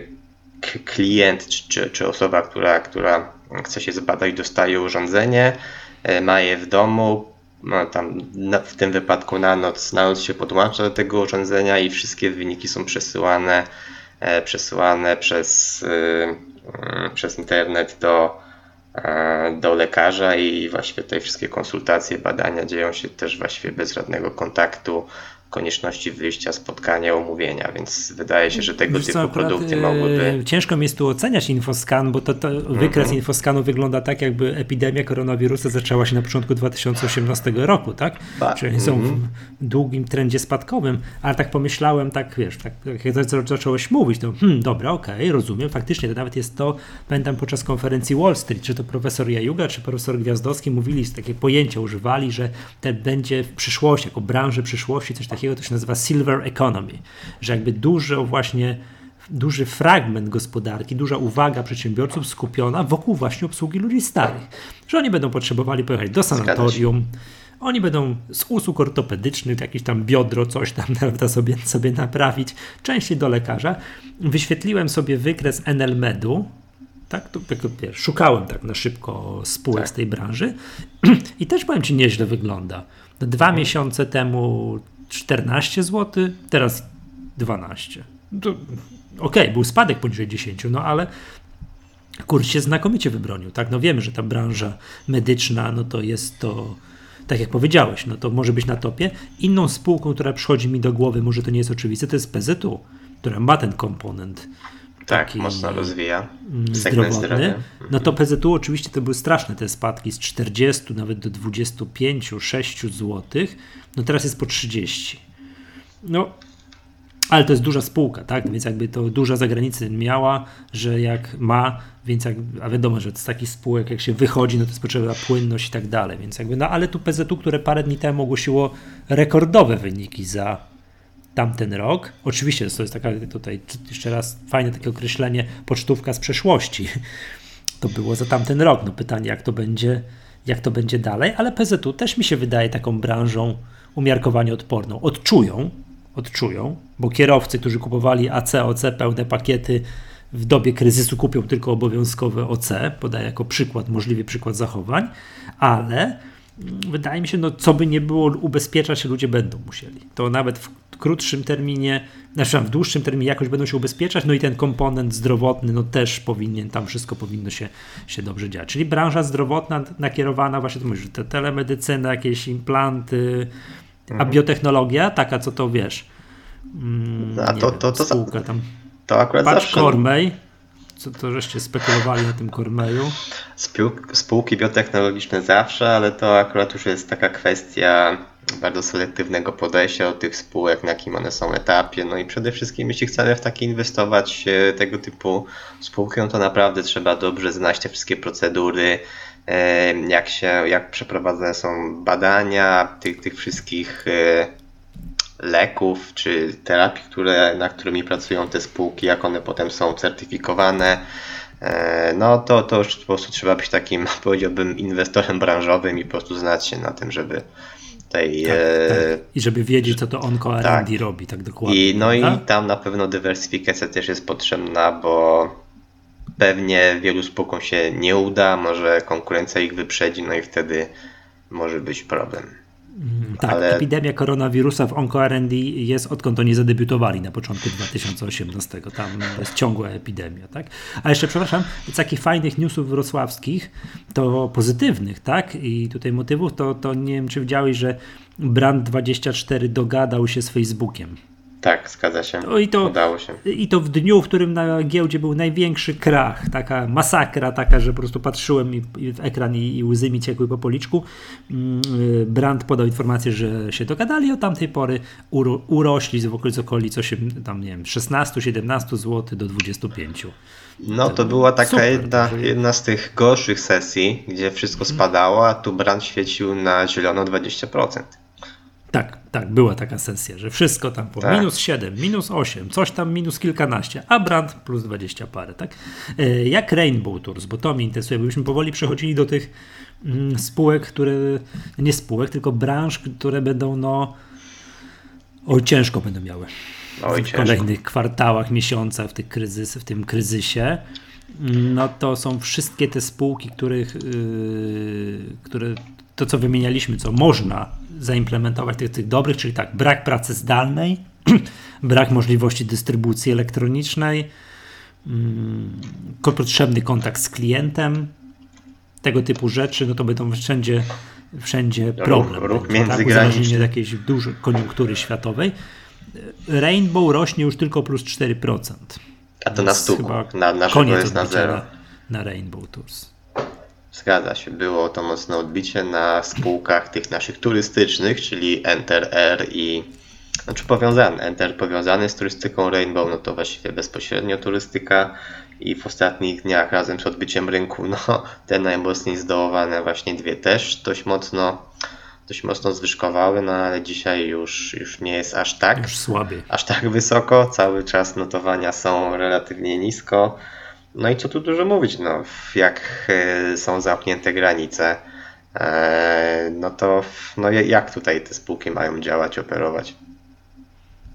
S2: klient czy, czy, osoba, która, która chce się zbadać, dostaje urządzenie, e, ma je w domu, no, tam na, w tym wypadku na noc, na noc się podłącza do tego urządzenia i wszystkie wyniki są przesyłane, e, przesyłane przez, e, przez internet do, e, do lekarza i właściwie tutaj wszystkie konsultacje, badania dzieją się też właściwie bez żadnego kontaktu konieczności wyjścia, spotkania, umówienia, więc wydaje się, że tego Wiesz typu co, produkty mogłyby...
S1: Ciężko mi jest tu oceniać Infoscan, bo to, to wykres mm -hmm. Infoskanu wygląda tak, jakby epidemia koronawirusa zaczęła się na początku 2018 roku, tak? Czyli są mm -hmm. w długim trendzie spadkowym, ale tak pomyślałem, tak wiesz, tak jak zacząłeś mówić, to hmm, dobra, okej, okay, rozumiem, faktycznie to nawet jest to, pamiętam podczas konferencji Wall Street, czy to profesor Jajuga, czy profesor Gwiazdowski mówili, takie pojęcia używali, że te będzie w przyszłości, jako branży przyszłości, coś takiego takiego, to się nazywa silver economy, że jakby dużo właśnie duży fragment gospodarki, duża uwaga przedsiębiorców skupiona wokół właśnie obsługi ludzi starych. Że oni będą potrzebowali pojechać do sanatorium, oni będą z usług ortopedycznych, jakieś tam biodro, coś tam <laughs> prawda, sobie, sobie naprawić, częściej do lekarza. Wyświetliłem sobie wykres NLMedu, tak, to, szukałem tak na szybko spółek tak. z tej branży <clears throat> i też powiem Ci, nieźle wygląda. Dwa mhm. miesiące temu 14 zł, teraz 12. Okej, okay, był spadek poniżej 10, no ale kurs się znakomicie wybronił, tak? No wiemy, że ta branża medyczna, no to jest to, tak jak powiedziałeś, no to może być na topie. Inną spółką, która przychodzi mi do głowy, może to nie jest oczywiste, to jest PZU, która ma ten komponent
S2: tak, mocno rozwija
S1: mm, zdrowotny. No to PZU oczywiście to były straszne te spadki z 40 nawet do 25, 6 zł. No teraz jest po 30. No, ale to jest duża spółka, tak? Więc jakby to duża zagranicy miała, że jak ma, więc jak, a wiadomo, że z takich spółek jak się wychodzi, no to jest potrzebna płynność i tak dalej. Więc jakby, no ale tu PZU, które parę dni temu ogłosiło rekordowe wyniki za tamten rok. Oczywiście to jest taka tutaj jeszcze raz fajne takie określenie pocztówka z przeszłości. <laughs> To było za tamten rok. No pytanie, jak to będzie, jak to będzie dalej, ale PZU też mi się wydaje taką branżą umiarkowanie odporną. Odczują, odczują, bo kierowcy, którzy kupowali AC, OC, pełne pakiety w dobie kryzysu kupią tylko obowiązkowe OC, podaję jako przykład, możliwy przykład zachowań, ale wydaje mi się, no co by nie było ubezpieczać, ludzie będą musieli. To nawet w krótszym terminie, znaczy w dłuższym terminie jakoś będą się ubezpieczać, no i ten komponent zdrowotny, no też powinien, tam wszystko powinno się, się dobrze dziać. Czyli branża zdrowotna nakierowana właśnie, to mówisz, te telemedycyna, jakieś implanty, mhm. a biotechnologia, taka co to wiesz,
S2: mm, a to, wiem, to, to,
S1: spółka tam.
S2: To akurat Patrz zawsze.
S1: Kormej, co to żeście spekulowali na tym Kormeju?
S2: Spółki biotechnologiczne zawsze, ale to akurat już jest taka kwestia bardzo selektywnego podejścia do tych spółek, na jakim one są etapie. No i przede wszystkim, jeśli chcemy w takie inwestować e, tego typu spółki, no to naprawdę trzeba dobrze znać te wszystkie procedury, e, jak się, jak przeprowadzane są badania tych, tych wszystkich e, leków czy terapii, które, nad którymi pracują te spółki, jak one potem są certyfikowane. No to, to już po prostu trzeba być takim, <laughs> powiedziałbym, inwestorem branżowym i po prostu znać się na tym, żeby, tej, tak, tak.
S1: E, I żeby wiedzieć, co to onco R&D tak. robi, tak dokładnie.
S2: I, no i tam na pewno dywersyfikacja też jest potrzebna, bo pewnie wielu spółkom się nie uda, może konkurencja ich wyprzedzi, no i wtedy może być problem.
S1: Mm, tak, Ale... epidemia koronawirusa w OncoRD jest odkąd oni zadebiutowali na początku 2018. Tam jest ciągła epidemia, tak? A jeszcze, przepraszam, z takich fajnych newsów wrocławskich, to pozytywnych, tak? I tutaj motywów, to, to nie wiem, czy widziałeś, że Brand24 dogadał się z Facebookiem.
S2: Tak, zgadza się. No i to, Udało się.
S1: I to w dniu, w którym na giełdzie był największy krach, taka masakra, taka, że po prostu patrzyłem i, i w ekran i, i, łzy mi ciekły po policzku. Mm, Brand podał informację, że się dogadali, od tamtej pory uro, urośli z okolic okolic 8, tam nie wiem, 16-17 zł do 25.
S2: No to była taka Super, jedna, jedna z tych gorszych sesji, gdzie wszystko mhm. spadało, a tu Brand świecił na zielono 20%.
S1: Tak, tak, była taka sesja, że wszystko tam po tak. minus 7, minus 8, coś tam minus kilkanaście, a brand plus 20 parę, tak? E, jak Rainbow Tours, bo to mnie interesuje, byśmy powoli przechodzili do tych mm, spółek, które, nie spółek, tylko branż, które będą, no, oj, ciężko będą miały oj, w ciężko. kolejnych kwartałach, miesiącach w, tych kryzys, w tym kryzysie. No to są wszystkie te spółki, których, yy, które to, co wymienialiśmy, co można zaimplementować tych, tych dobrych, czyli tak, brak pracy zdalnej, <clears throat> brak możliwości dystrybucji elektronicznej, mm, potrzebny kontakt z klientem, tego typu rzeczy, no to będą wszędzie, wszędzie problem.
S2: Ruch, ruch międzygraniczny. Tak,
S1: od jakiejś dużej koniunktury światowej. Rainbow rośnie już tylko plus 4%.
S2: A to na stuku, na, na żywo jest na zero. Na,
S1: na Rainbow Tours.
S2: Zgadza się, było to mocne odbicie na spółkach tych naszych turystycznych, czyli Enter Air i znaczy powiązany, Enter powiązany z turystyką Rainbow, no to właściwie bezpośrednio turystyka i w ostatnich dniach razem z odbiciem rynku, no te najmocniej zdołowane właśnie dwie też dość mocno dość mocno zwyżkowały, no ale dzisiaj już, już nie jest aż tak.
S1: Już słabiej.
S2: Aż tak wysoko, cały czas notowania są relatywnie nisko. No i co tu dużo mówić, no, jak e, są zamknięte granice, e, no to no jak tutaj te spółki mają działać, operować?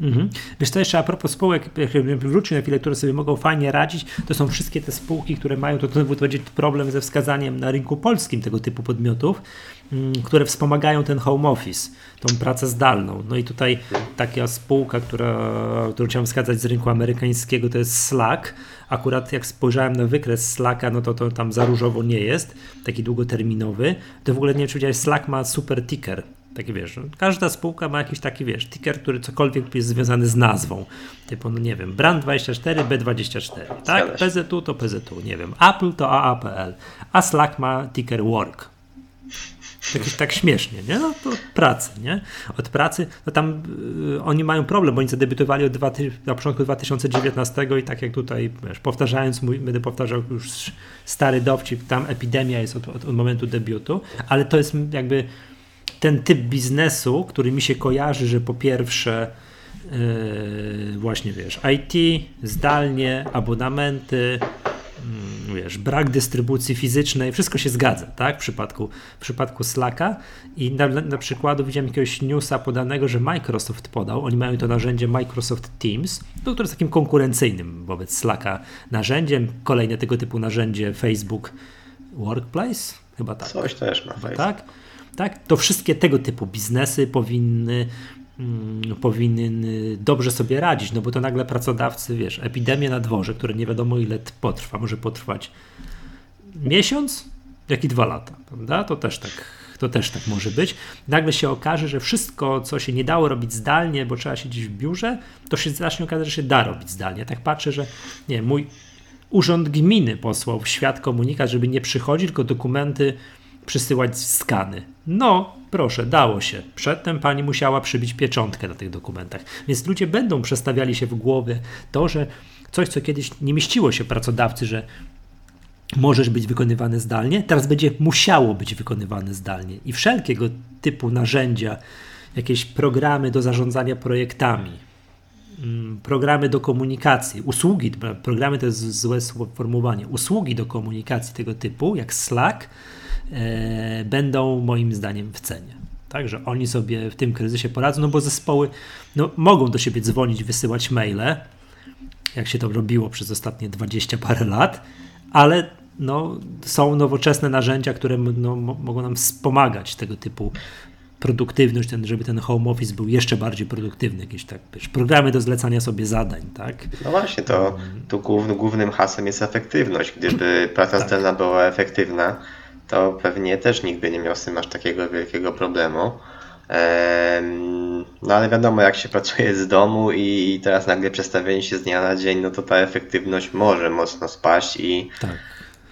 S1: Mhm. Wiesz co, jeszcze a propos spółek, wrócił na chwilę, które sobie mogą fajnie radzić, to są wszystkie te spółki, które mają, to, to będzie problem ze wskazaniem na rynku polskim tego typu podmiotów, mm, które wspomagają ten home office, tą pracę zdalną. No i tutaj taka spółka, która, którą chciałem wskazać z rynku amerykańskiego, to jest Slack. Akurat jak spojrzałem na wykres Slacka, no to, to tam za różowo nie jest, taki długoterminowy. To w ogóle nie wiem, czy Slack ma super ticker. Taki wiesz, no, każda spółka ma jakiś taki wiesz, ticker, który cokolwiek jest związany z nazwą. Typu, no nie wiem, Brand24, B24, tak? PZU to PZU, nie wiem, Apple to AAPL, a Slack ma ticker Work. Tak, tak śmiesznie, nie? No to od pracy, nie? Od pracy, no tam y, oni mają problem, bo oni zadebiutowali od dwa, na początku 2019 i tak jak tutaj, wiesz, powtarzając, mój, będę powtarzał już stary dowcip, tam epidemia jest od, od, od momentu debiutu, ale to jest jakby ten typ biznesu, który mi się kojarzy, że po pierwsze yy, właśnie wiesz, IT, zdalnie, abonamenty, yy, wiesz, brak dystrybucji fizycznej, wszystko się zgadza, tak, w przypadku, w przypadku Slacka i na, na przykładu widziałem jakiegoś newsa podanego, że Microsoft podał, oni mają to narzędzie Microsoft Teams, to, które jest takim konkurencyjnym wobec Slacka narzędziem, kolejne tego typu narzędzie Facebook Workplace, chyba tak.
S2: Coś też ma Facebook.
S1: Tak? Tak? To wszystkie tego typu biznesy powinny mm, powinien dobrze sobie radzić, no bo to nagle pracodawcy, wiesz, epidemia na dworze, które nie wiadomo ile potrwa, może potrwać miesiąc, jak i dwa lata, prawda? To też tak, to też tak może być. Nagle się okaże, że wszystko, co się nie dało robić zdalnie, bo trzeba siedzieć w biurze, to się zacznie okazać, że się da robić zdalnie. Tak patrzę, że nie, mój urząd gminy posłał w świat komunikat, żeby nie przychodzić, tylko dokumenty przysyłać skany. No, proszę, dało się. Przedtem pani musiała przybić pieczątkę na tych dokumentach. Więc ludzie będą przestawiali się w głowie to, że coś, co kiedyś nie mieściło się pracodawcy, że możesz być wykonywane zdalnie, teraz będzie musiało być wykonywane zdalnie. I wszelkiego typu narzędzia, jakieś programy do zarządzania projektami, mm, programy do komunikacji, usługi, programy to jest złe sformułowanie, usługi do komunikacji tego typu, jak Slack, będą moim zdaniem w cenie. Także oni sobie w tym kryzysie poradzą, no bo zespoły no, mogą do siebie dzwonić, wysyłać maile, jak się to robiło przez ostatnie 20 parę lat, ale no, są nowoczesne narzędzia, które no, mogą nam wspomagać tego typu produktywność, ten, żeby ten home office był jeszcze bardziej produktywny, jakieś tak, wiesz, programy do zlecania sobie zadań, tak?
S2: No właśnie, to tu głównym, głównym hasłem jest efektywność. Gdyby praca tak. zdalna była efektywna, to pewnie też nikt by nie miał z tym aż takiego wielkiego problemu. No ale wiadomo, jak się <laughs> pracuje z domu i teraz nagle przestawienie się z dnia na dzień, no to ta efektywność może mocno spaść i
S1: tak.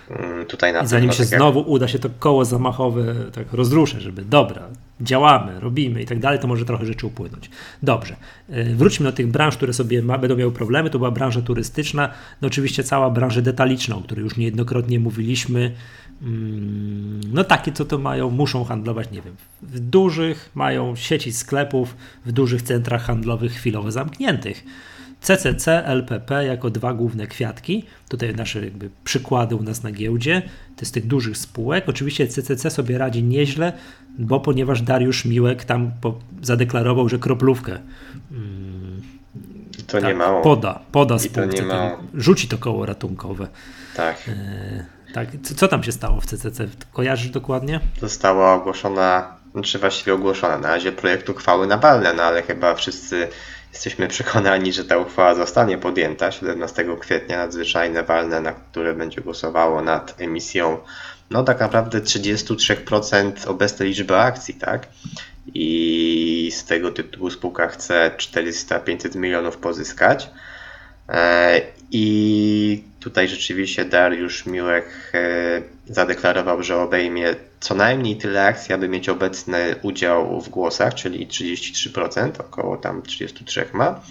S2: Mm, tutaj na
S1: I zanim się tak znowu jak... uda się to koło zamachowe tak rozruszę, żeby dobra, działamy, robimy i tak dalej, to może trochę rzeczy upłynąć. Dobrze, y, wróćmy do tych branż, które sobie ma, będą miały problemy. To była branża turystyczna, no oczywiście cała branża detaliczna, o której już niejednokrotnie mówiliśmy. Mm, no takie, co to mają, muszą handlować, nie wiem, w dużych, mają sieci sklepów, w dużych centrach handlowych chwilowo zamkniętych CCC, LPP jako dwa główne kwiatki. Tutaj nasze jakby przykłady u nas na giełdzie. To jest tych dużych spółek. Oczywiście CCC sobie radzi nieźle, bo ponieważ Dariusz Miłek tam zadeklarował, że kroplówkę
S2: mm, to tak, nie mało.
S1: Poda, poda spółce, to rzuci to koło ratunkowe.
S2: Tak. E,
S1: tak. Co, co, tam się stało w CCC? Kojarzysz dokładnie?
S2: Została ogłoszona, czy właściwie ogłoszona na razie projekt uchwały Nawalne, no ale chyba wszyscy Jesteśmy przekonani, że ta uchwała zostanie podjęta 17 kwietnia, nadzwyczajne walne, na które będzie głosowało nad emisją no tak naprawdę 33% obecnej liczby akcji, tak? I z tego tytułu spółka chce 400-500 milionów pozyskać. E, I tutaj rzeczywiście Dariusz Miłek e, zadeklarował, że obejmie co najmniej tyle akcji, aby mieć obecny udział w głosach, czyli 33%, około tam 33 ma.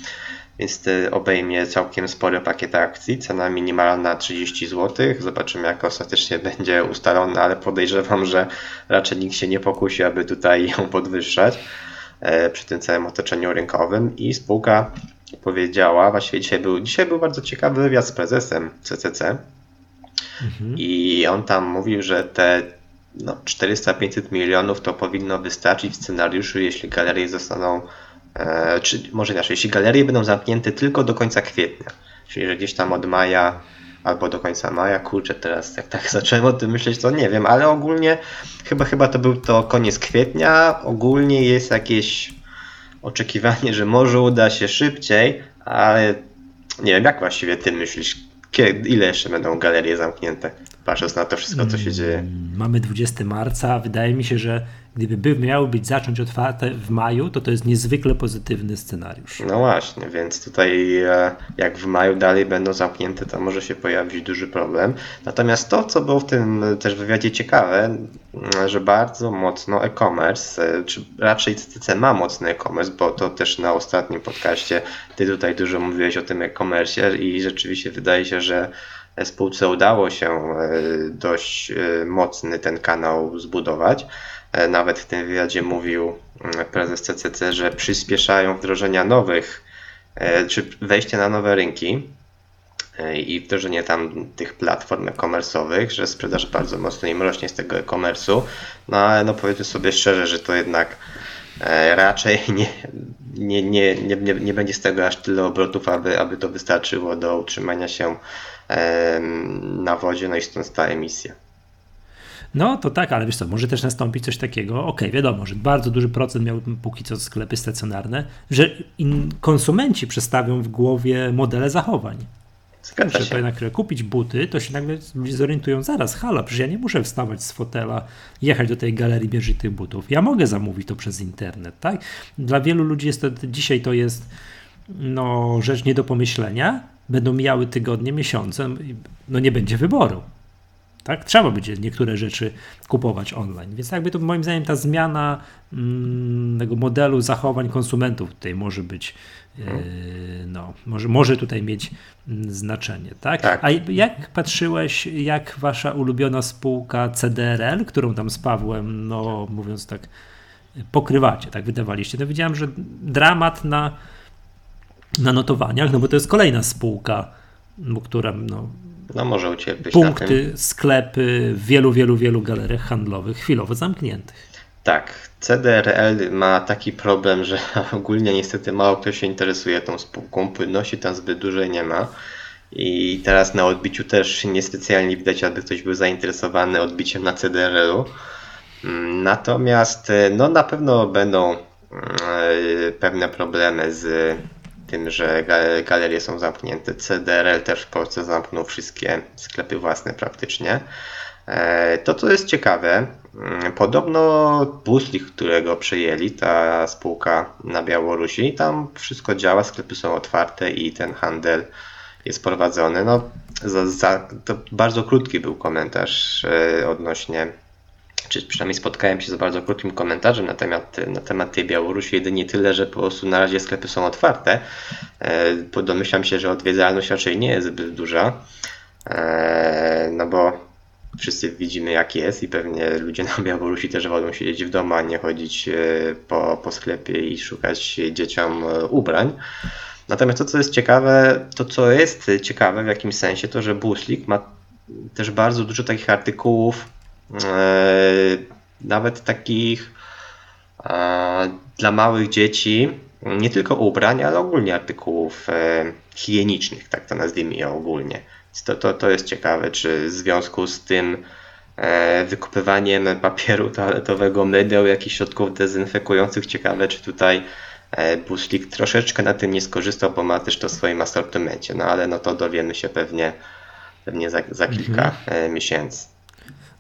S2: Więc obejmie całkiem spory pakiet akcji, cena minimalna 30 zł. Zobaczymy jak ostatecznie <laughs> będzie ustalona, ale podejrzewam, że raczej nikt się nie pokusi, aby tutaj ją podwyższać e, przy tym całym otoczeniu rynkowym i spółka powiedziała, właściwie dzisiaj był, dzisiaj był bardzo ciekawy wywiad z prezesem CCC mhm. i on tam mówił, że te no, 400-500 milionów to powinno wystarczyć w scenariuszu, jeśli galerie zostaną, e, czy może inaczej, jeśli galerie będą zamknięte tylko do końca kwietnia, czyli że gdzieś tam od maja albo do końca maja, kurczę, teraz jak tak <laughs> zacząłem o tym myśleć, to nie wiem, ale ogólnie chyba, chyba to był to koniec kwietnia, ogólnie jest jakieś oczekiwanie, że może uda się szybciej, ale nie wiem, jak właściwie ty myślisz, kiedy, ile jeszcze będą galerie zamknięte? Patrząc na to wszystko, co się dzieje. Mm,
S1: mamy 20 marca, wydaje mi się, że gdyby by miały być zacząć otwarte w maju, to to jest niezwykle pozytywny scenariusz.
S2: No właśnie, więc tutaj e, jak w maju dalej będą zamknięte, to może się pojawić duży problem. Natomiast to, co było w tym też wywiadzie ciekawe, że bardzo mocno e-commerce, e, czy raczej CCC ma mocny e-commerce, bo to też na ostatnim podcaście ty tutaj dużo mówiłeś o tym e-commerce i rzeczywiście wydaje się, że spółce udało się e, dość e, mocny ten kanał zbudować. E, nawet w tym wywiadzie mówił mm, prezes CCC, że przyspieszają wdrożenia nowych, czy wejście na nowe rynki i wdrożenie tam tych platform e-commerce'owych, że sprzedaż bardzo mocno im rośnie z tego e-commerce'u. No ale no powiedzmy sobie szczerze, że to jednak raczej <laughs> nie, nie, nie, nie, nie będzie z tego aż tyle obrotów, aby, aby to wystarczyło do utrzymania się na wodzie, no i stąd ta emisja.
S1: No to tak, ale wiesz co, może też nastąpić coś takiego, okej, okay, wiadomo, że bardzo duży procent miał póki co sklepy stacjonarne, że konsumenci przestawią w głowie modele zachowań.
S2: Zgadza
S1: nagle kupić buty, to się nagle zorientują zaraz, hala, przecież ja nie muszę wstawać z fotela, jechać do tej galerii, mierzyć tych butów. Ja mogę zamówić to przez internet, tak? Dla wielu ludzi jest to, dzisiaj to jest no, rzecz nie do pomyślenia. Będą mijały tygodnie, miesiące, no nie będzie wyboru. Tak? Trzeba będzie niektóre rzeczy kupować online. Więc jakby to moim zdaniem ta zmiana mm, tego modelu zachowań konsumentów tutaj może być, no, może, może tutaj mieć mm, znaczenie. Tak?
S2: tak?
S1: A jak patrzyłeś, jak wasza ulubiona spółka CDRL, którą tam z Pawłem, no mówiąc tak, pokrywacie, tak wydawaliście, to widziałem, że dramat na, na notowaniach, no bo to jest kolejna spółka, która no,
S2: no może u Ciebie
S1: Punkty, sklepy w wielu, wielu, wielu galeriach handlowych chwilowo zamkniętych.
S2: Tak, CDRL ma taki problem, że <laughs> ogólnie niestety mało kto się interesuje tą spółką, płynności tam zbyt dużej nie ma. I teraz na odbiciu też niespecjalnie widać, aby ktoś był zainteresowany odbiciem na CDRL-u. Natomiast no na pewno będą e, pewne problemy z tym, że galerie są zamknięte. CDRL też w Polsce zamknął wszystkie sklepy własne praktycznie. E, to, co jest ciekawe, mm, podobno Buslik, którego przejęli, ta spółka na Białorusi, tam wszystko działa, sklepy są otwarte i ten handel jest prowadzony. No, za, za, to bardzo krótki był komentarz e, odnośnie czy przynajmniej spotkałem się z bardzo krótkim komentarzem na temat, na temat tej Białorusi, jedynie tyle, że po prostu na razie sklepy są otwarte. E, domyślam się, że odwiedzalność raczej nie jest zbyt duża, e, no bo wszyscy widzimy jak jest i pewnie ludzie na Białorusi też wolą siedzieć w domu, a nie chodzić e, po, po sklepie i szukać dzieciom ubrań. Natomiast to, co jest ciekawe, to co jest ciekawe w jakimś sensie, to że Buslik ma też bardzo dużo takich artykułów E, nawet takich e, dla małych dzieci, nie tylko ubrań, ale ogólnie artykułów e, higienicznych, tak to nazwijmy je ogólnie. To, to, to jest ciekawe, czy w związku z tym wykupywaniem papieru toaletowego, mydeł, jakichś środków dezynfekujących, ciekawe, czy tutaj Buslik troszeczkę na tym nie skorzystał, bo ma też to w swoim asortymencie, no ale no to dowiemy się pewnie, pewnie za, za kilka mhm. miesięcy.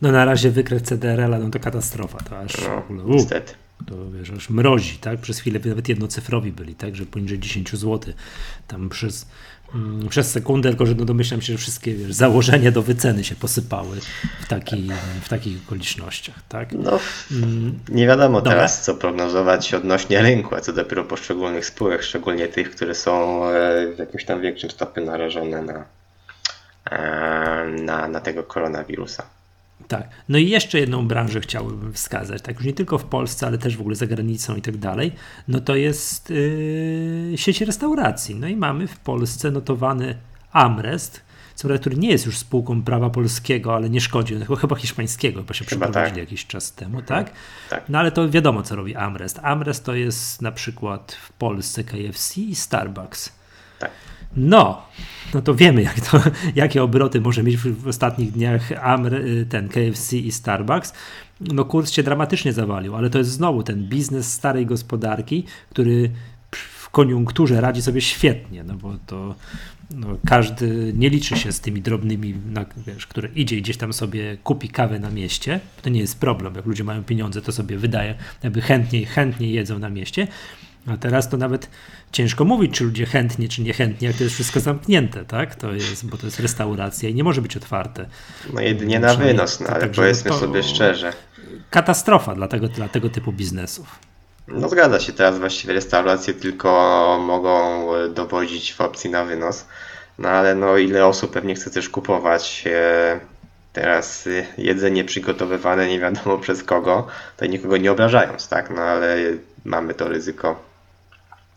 S1: No na razie wykres CDRL-a no to katastrofa, to aż
S2: no, niestety.
S1: To wiesz, aż mrozi, tak? Przez chwilę nawet jednocyfrowi byli, tak? Że poniżej 10 zł. Tam przez, mm, przez sekundę, tylko że no domyślam się, że wszystkie wiesz, założenia do wyceny się posypały w, taki, w takich okolicznościach, tak?
S2: No, mm, nie wiadomo Dobra. teraz, co prognozować odnośnie rynku, a co dopiero poszczególnych spółek, szczególnie tych, które są e, w jakimś tam większym stopniu narażone na, e, na, na tego koronawirusa.
S1: Tak. No i jeszcze jedną branżę chciałbym wskazać, tak już nie tylko w Polsce, ale też w ogóle za granicą i tak dalej, no to jest yy, sieć restauracji. No i mamy w Polsce notowany Amrest, który nie jest już spółką prawa polskiego, ale nie szkodzi, no, chyba hiszpańskiego, bo się przeprowadzili tak. jakiś czas temu, tak?
S2: tak?
S1: No ale to wiadomo, co robi Amrest. Amrest to jest na przykład w Polsce KFC i Starbucks. No, no to wiemy, jak to, <laughs> jakie obroty może mieć w, ostatnich dniach Amr, y, ten KFC i Starbucks. No kurs się dramatycznie zawalił, ale to jest znowu ten biznes starej gospodarki, który w koniunkturze radzi sobie świetnie, no bo to no, każdy nie liczy się z tymi drobnymi, wiesz, które idzie gdzieś tam sobie kupi kawę na mieście. To nie jest problem. Jak ludzie mają pieniądze, to sobie wydaje, jakby chętniej, chętniej jedzą na mieście. A teraz to nawet ciężko mówić, czy ludzie chętnie, czy niechętnie, jak to jest wszystko zamknięte, tak? To jest, bo to jest restauracja i nie może być otwarte.
S2: No jedynie na wynos, no, ale tak, powiedzmy sobie szczerze.
S1: Katastrofa dla tego, dla tego typu biznesów.
S2: No zgadza się, teraz właściwie restauracje tylko mogą dowodzić w opcji na wynos. No ale no ile osób pewnie chce też kupować e, teraz jedzenie przygotowywane nie wiadomo <laughs> przez kogo, to nikogo nie obrażając, tak? No ale mamy to ryzyko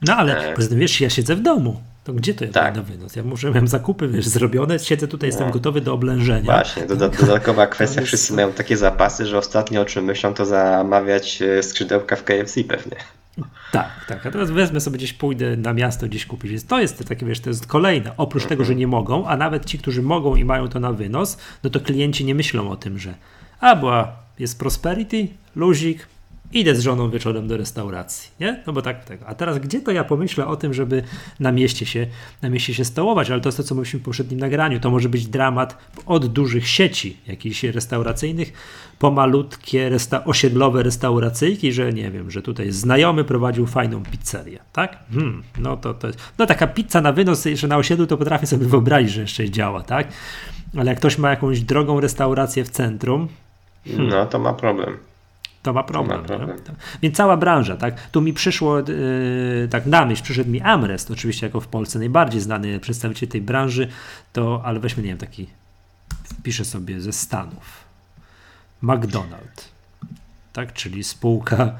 S1: no ale e... wiesz, ja siedzę w domu. To gdzie to ja tak. na wynos? Ja muszę, miałem zakupy wiesz, zrobione, siedzę tutaj, jestem no. gotowy do oblężenia.
S2: Właśnie, <laughs> dodatkowa kwestia, wszyscy mają takie zapasy, że ostatnio o czym myślą, to zamawiać e, skrzydełka w KFC pewnie.
S1: Tak, tak. A teraz wezmę sobie gdzieś, pójdę na miasto gdzieś kupić. Więc to jest takie, wiesz, to jest kolejne. Oprócz tego, że nie mogą, a nawet ci, którzy mogą i mają to na wynos, no to klienci nie myślą o tym, że A była, jest prosperity, luzik, idę z żoną wieczorem do restauracji, nie? No bo tak tego. A teraz gdzie to ja pomyślę o tym, żeby na mieście się, na mieście się stołować, ale to jest to, co mówiliśmy w poprzednim nagraniu. To może być dramat od dużych sieci jakichś restauracyjnych po malutkie resta osiedlowe restauracyjki, że nie wiem, że tutaj znajomy prowadził fajną pizzerię, tak? Hmm, no to, to jest, no taka pizza na wynos jeszcze na osiedlu to potrafię sobie wyobrazić, że jeszcze działa, tak? Ale jak ktoś ma jakąś drogą restaurację w centrum,
S2: hmm, no to ma problem.
S1: To ma problem. To ma problem. Więc cała branża, tak? Tu mi przyszło, yy, tak na myśl, przyszedł mi Amrest, oczywiście jako w Polsce najbardziej znany przedstawiciel tej branży, to, ale weźmy, nie wiem, taki, piszę sobie ze Stanów. McDonald, tak? Czyli spółka,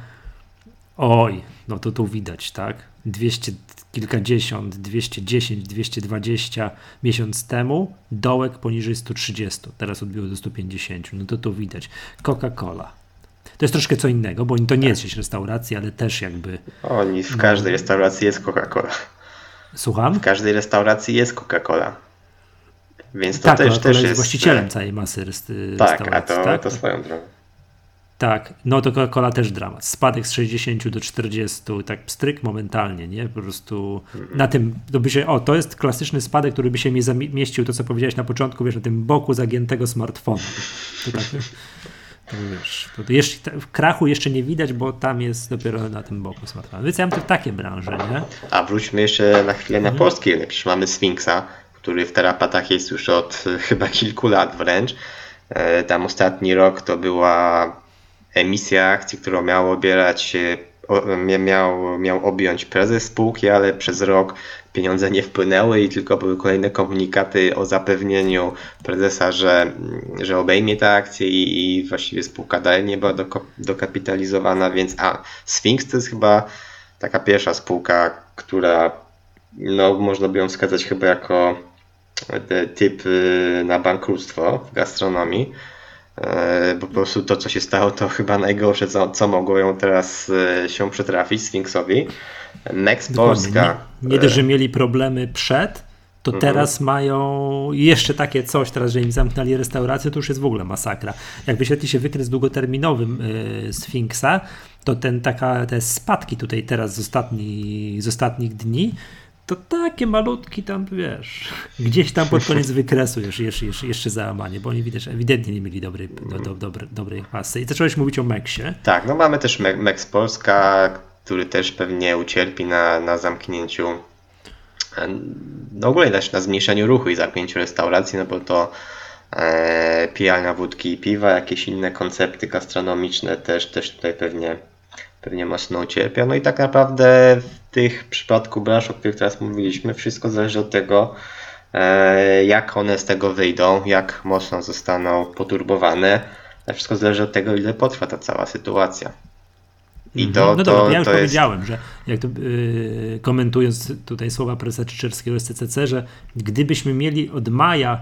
S1: oj, no to tu widać, tak? 200 kilkadziesiąt, 210, 220 miesiąc temu, dołek poniżej 130, teraz odbiło do 150, no to tu widać. Coca-Cola, to jest troszkę co innego, bo to nie jest sieć restauracji, ale też jakby.
S2: Oni w każdej restauracji jest Coca-Cola.
S1: Słucham?
S2: W każdej restauracji jest Coca-Cola. Więc to
S1: tak,
S2: też, też jest
S1: właścicielem całej masy restauracji.
S2: Tak, a to, tak? to swoją drogą.
S1: Tak, no to Coca-Cola też dramat. Spadek z 60 do 40, tak stryk momentalnie, nie? Po prostu mm. na tym, to by się, o, to jest klasyczny spadek, który by się mi zamieścił, to co powiedziałeś na początku, wiesz, na tym boku zagiętego smartfona. To tak, wiesz, to jeszcze, w krachu jeszcze nie widać, bo tam jest dopiero na tym boku smartfon. Więc ja mam to takie branże, nie?
S2: A wróćmy jeszcze na chwilę na mhm. polski rynek. Przecież mamy Sfinksa, który w terapatach jest już od <laughs> chyba kilku lat wręcz. E, tam ostatni rok to była emisja akcji, którą miał obierać miał, miał objąć prezes spółki, ale przez rok pieniądze nie wpłynęły i tylko były kolejne komunikaty o zapewnieniu prezesa, że, że obejmie te akcje i, i właściwie spółka dalej nie była dokapitalizowana, więc a Sphinx to jest chyba taka pierwsza spółka, która no, można by ją wskazać chyba jako typ y, na bankructwo w gastronomii. E, po prostu to, co się stało, to chyba najgorsze, co, co mogło ją teraz e, się przytrafić Sfinksowi. Next Polska.
S1: Nie, nie dość, że mieli problemy przed, to mhm. teraz mają jeszcze takie coś, teraz, że im zamknęli restaurację, to już jest w ogóle masakra. Jak wyświetli się wykres długoterminowym yy, Sfinksa, to ten taka, te spadki tutaj teraz z, ostatni, z ostatnich dni, to takie malutki tam, wiesz, gdzieś tam pod koniec wykresu jeszcze, jeszcze, jeszcze załamanie, bo oni widać, ewidentnie nie mieli dobrej, do, do, dobrej, dobrej pasy. I zacząłeś mówić o Meksie.
S2: Tak, no mamy też Meks Polska, który też pewnie ucierpi na, na zamknięciu, no ogólnie też na zmniejszeniu ruchu i zamknięciu restauracji, no bo to e, pijalnia wódki i piwa, jakieś inne koncepty gastronomiczne też, też tutaj pewnie pewnie mocno ucierpiał. No i tak naprawdę w tych przypadku branż, o których teraz mówiliśmy, wszystko zależy od tego, e, jak one z tego wyjdą, jak mocno zostaną poturbowane. Wszystko zależy od tego, ile potrwa ta cała sytuacja.
S1: I mhm. to, no dobra, to, ja już to powiedziałem, jest... że jak to, yy, komentując tutaj słowa prezesa Czyczerskiego z CCC, że gdybyśmy mieli od maja,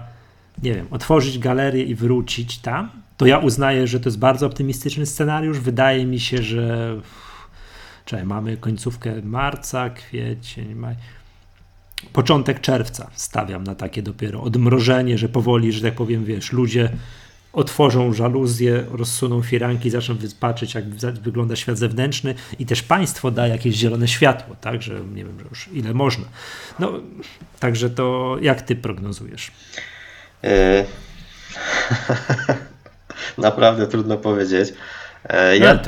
S1: nie wiem, otworzyć galerię i wrócić tam, to ja uznaję, że to jest bardzo optymistyczny scenariusz. Wydaje mi się, że Czekaj, mamy końcówkę marca, kwiecień, maj. Początek czerwca stawiam na takie dopiero odmrożenie, że powoli, że tak powiem, wiesz, ludzie otworzą żaluzje, rozsuną firanki, zaczną patrzeć, jak wygląda świat zewnętrzny i też państwo da jakieś zielone światło, tak, że nie wiem, że już ile można. No, także to jak ty prognozujesz?
S2: Yy... <laughs> Naprawdę trudno powiedzieć.
S1: E, ja,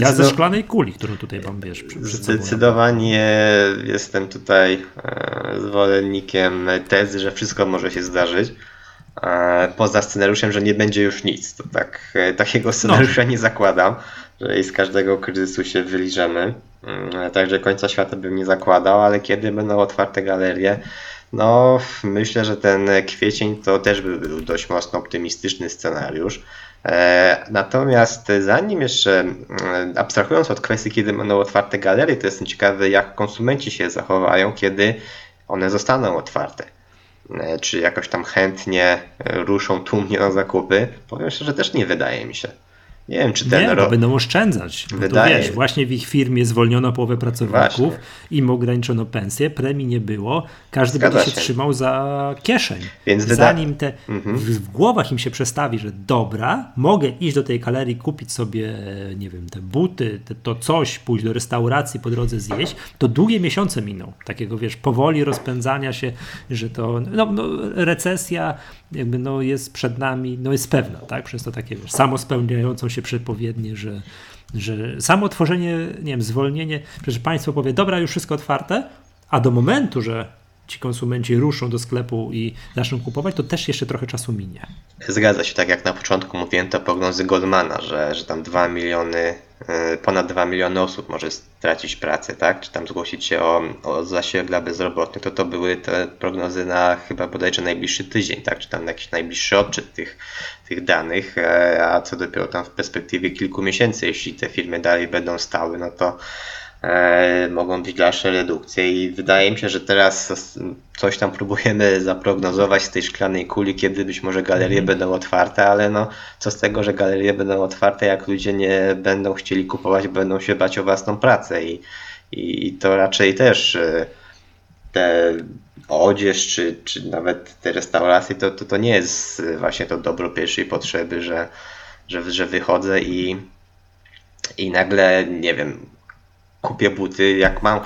S1: ja ze szklanej kuli, którą tutaj mam, wiesz,
S2: przed Zdecydowanie jestem tutaj e, zwolennikiem tezy, że wszystko może się zdarzyć. E, poza scenariuszem, że nie będzie już nic. To tak, takiego scenariusza no. nie zakładam, że z każdego kryzysu się wyliżemy. Mm, także końca świata bym nie zakładał, ale kiedy będą otwarte galerie, no myślę, że ten kwiecień to też by był dość mocno optymistyczny scenariusz. E, natomiast zanim jeszcze, mm, abstrahując od kwestii, kiedy będą otwarte galerie, to jestem ciekawy, jak konsumenci się zachowają, kiedy one zostaną otwarte. E, czy jakoś tam chętnie ruszą tłumnie na zakupy? Powiem szczerze, też nie wydaje mi się. Nie wiem, czy ten
S1: nie,
S2: rok.
S1: będą oszczędzać. Wydaje. To wiesz, właśnie w ich firmie zwolniono połowę pracowników, właśnie. im ograniczono pensję, premii nie było, każdy Zgadza będzie się, się, trzymał za kieszeń. Więc. Zanim te mhm. w, w, głowach im się przestawi, że dobra, mogę iść do tej galerii, kupić sobie, nie wiem, te buty, te, to coś, pójść do restauracji, po drodze zjeść, to długie miesiące miną. Takiego, wiesz, powoli rozpędzania się, że to, no, no recesja jakby no jest przed nami, no jest pewna, tak? Przez to takie, wiesz, samospełniającą się przepowiednie, że, że samo tworzenie, nie wiem, zwolnienie, przecież państwo powie, dobra, już wszystko otwarte, a do momentu, że ci konsumenci ruszą do sklepu i zaczną kupować, to też jeszcze trochę czasu minie.
S2: Zgadza się, tak jak na początku mówiłem, to prognozy Goldmana, że, że tam 2 miliony, y, ponad 2 miliony osób może stracić pracę, tak? Czy tam zgłosić się o, o dla bezrobotnych, to to były te prognozy na chyba bodajże najbliższy tydzień, tak? Czy tam jakiś najbliższy odczyt tych, tych danych, e, a co dopiero tam w perspektywie kilku miesięcy, jeśli te firmy dalej będą stały, no to mogą być dalsze redukcje i wydaje mi się, że teraz coś tam próbujemy zaprognozować z tej szklanej kuli, kiedy być może galerie mm. będą otwarte, ale no co z tego, że galerie będą otwarte, jak ludzie nie będą chcieli kupować, będą się bać o własną pracę i, i to raczej też e, te odzież, czy, czy nawet te restauracje, to, to, to nie jest właśnie to dobro pierwszej potrzeby, że, że, że wychodzę i, i nagle, nie wiem, kupię buty, jak mam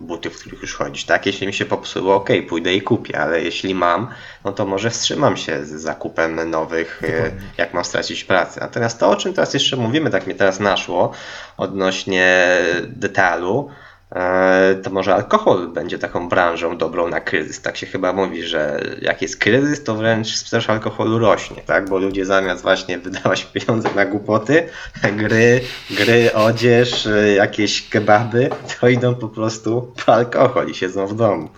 S2: buty, w których już chodzić, tak? Jeśli mi się popsuło, ok, pójdę i kupię, ale jeśli mam, no to może wstrzymam się z zakupem nowych, e, jak mam stracić pracę. Natomiast to, o czym teraz jeszcze mówimy, tak mnie teraz naszło, odnośnie detalu, E, to może alkohol będzie taką branżą dobrą na kryzys. Tak się chyba mówi, że jak jest kryzys, to wręcz sprzedaż alkoholu rośnie, tak? Bo ludzie zamiast właśnie wydawać pieniądze na głupoty, gry, gry, odzież, jakieś kebaby, to idą po prostu po alkohol i siedzą w domu.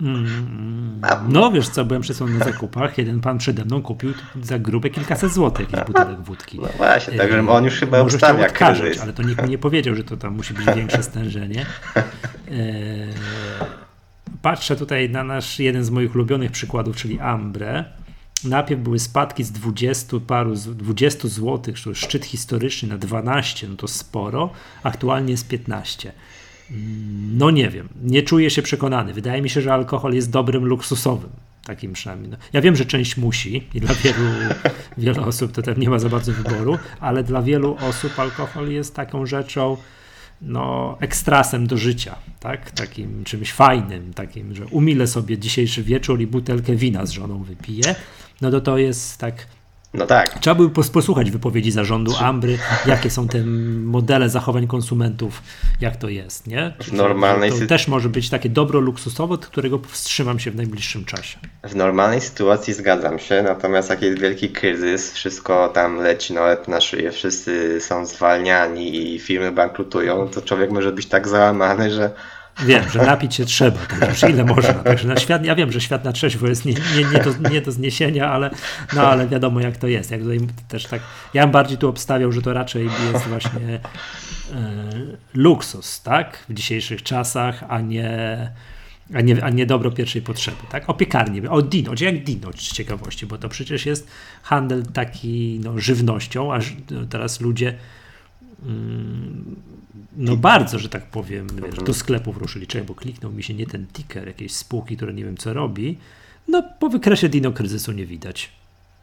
S1: Mm, no wiesz co, byłem przesłany na zakupach, jeden pan przede mną kupił za grube kilkaset złotych jakiś butelek wódki.
S2: No właśnie, także on już chyba Może ustawia odkażać,
S1: ale to nikt mi nie powiedział, że to tam musi być większe stężenie. E, patrzę tutaj na nasz jeden z moich ulubionych przykładów, czyli Ambre. Najpierw były spadki z 20 paru, 20 zł, szczyt historyczny na 12, no to sporo, aktualnie jest 15. No nie wiem, nie czuję się przekonany. Wydaje mi się, że alkohol jest dobrym luksusowym. Takim przynajmniej. No. Ja wiem, że część musi i dla wielu, <laughs> wielu osób to też nie ma za bardzo wyboru, ale dla wielu osób alkohol jest taką rzeczą, no, ekstrasem do życia, tak? Takim czymś fajnym, takim, że umilę sobie dzisiejszy wieczór i butelkę wina z żoną wypiję. No to to jest tak
S2: no tak.
S1: Trzeba by posłuchać wypowiedzi zarządu Ambry, jakie są te modele zachowań konsumentów, jak to jest, nie?
S2: W normalnej
S1: to też może być takie dobro luksusowe, od którego wstrzymam się w najbliższym czasie.
S2: W normalnej sytuacji zgadzam się, natomiast jak jest wielki kryzys, wszystko tam leci na łeb na szyję, wszyscy są zwalniani i firmy bankrutują, to człowiek może być tak załamany, że
S1: Wiem, że napić się trzeba, także ile można. Także na świat, ja wiem, że świat na trzeźwo jest nie, nie, nie, do, nie do zniesienia, ale, no, ale wiadomo jak to jest. Jak tutaj też tak, ja bym bardziej tu obstawiał, że to raczej jest właśnie e, luksus, tak? W dzisiejszych czasach, a nie, a nie, a nie dobro pierwszej potrzeby, tak? O piekarni, o Dino, jak Dino z ciekawości, bo to przecież jest handel taki no, żywnością, a teraz ludzie no bardzo, że tak powiem, wiesz, do sklepów ruszyli. Czekaj, bo kliknął mi się nie ten ticker jakiejś spółki, która nie wiem co robi. No po wykresie Dino kryzysu nie widać.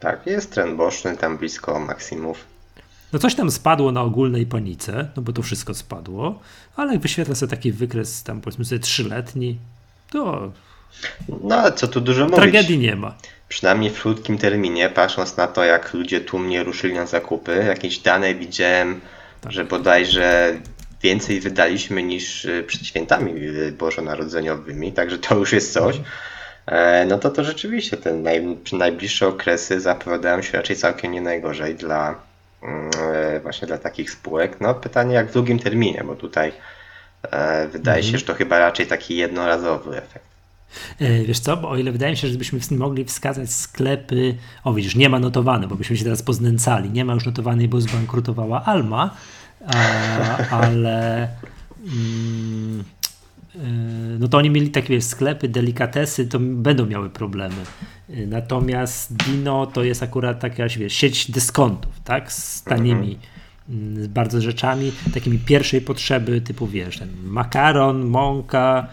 S2: Tak, jest trend boczny tam blisko maksimów.
S1: No coś tam spadło na ogólnej panice, no bo to wszystko spadło, ale jak wyświetla sobie taki wykres tam powiedzmy sobie trzyletni, to...
S2: No ale co tu dużo mówić.
S1: Tragedii nie ma.
S2: Przynajmniej w krótkim terminie, patrząc na to, jak ludzie tłumnie ruszyli na zakupy, jakieś dane widziałem. Że bodajże więcej wydaliśmy niż y, przed świętami y, bożonarodzeniowymi, także to już jest coś. E, no to to rzeczywiście te naj, najbliższe okresy zapowiadają się raczej całkiem nie najgorzej dla mm, e, właśnie dla takich spółek. No pytanie jak w długim terminie, bo tutaj e, wydaje mhm. się, że to chyba raczej taki jednorazowy efekt.
S1: Wiesz co, bo o ile wydaje mi się, że byśmy mogli wskazać sklepy, o widzisz, nie ma notowane, bo byśmy się teraz poznęcali, nie ma już notowanej, bo zbankrutowała Alma, ale mm, y, no to oni mieli takie wiesz, sklepy, delikatesy, to będą miały problemy. Natomiast Dino to jest akurat taka wiesz, sieć dyskontów, tak? Z tanimi, mm, z bardzo rzeczami, takimi pierwszej potrzeby, typu wiesz, ten makaron, mąka,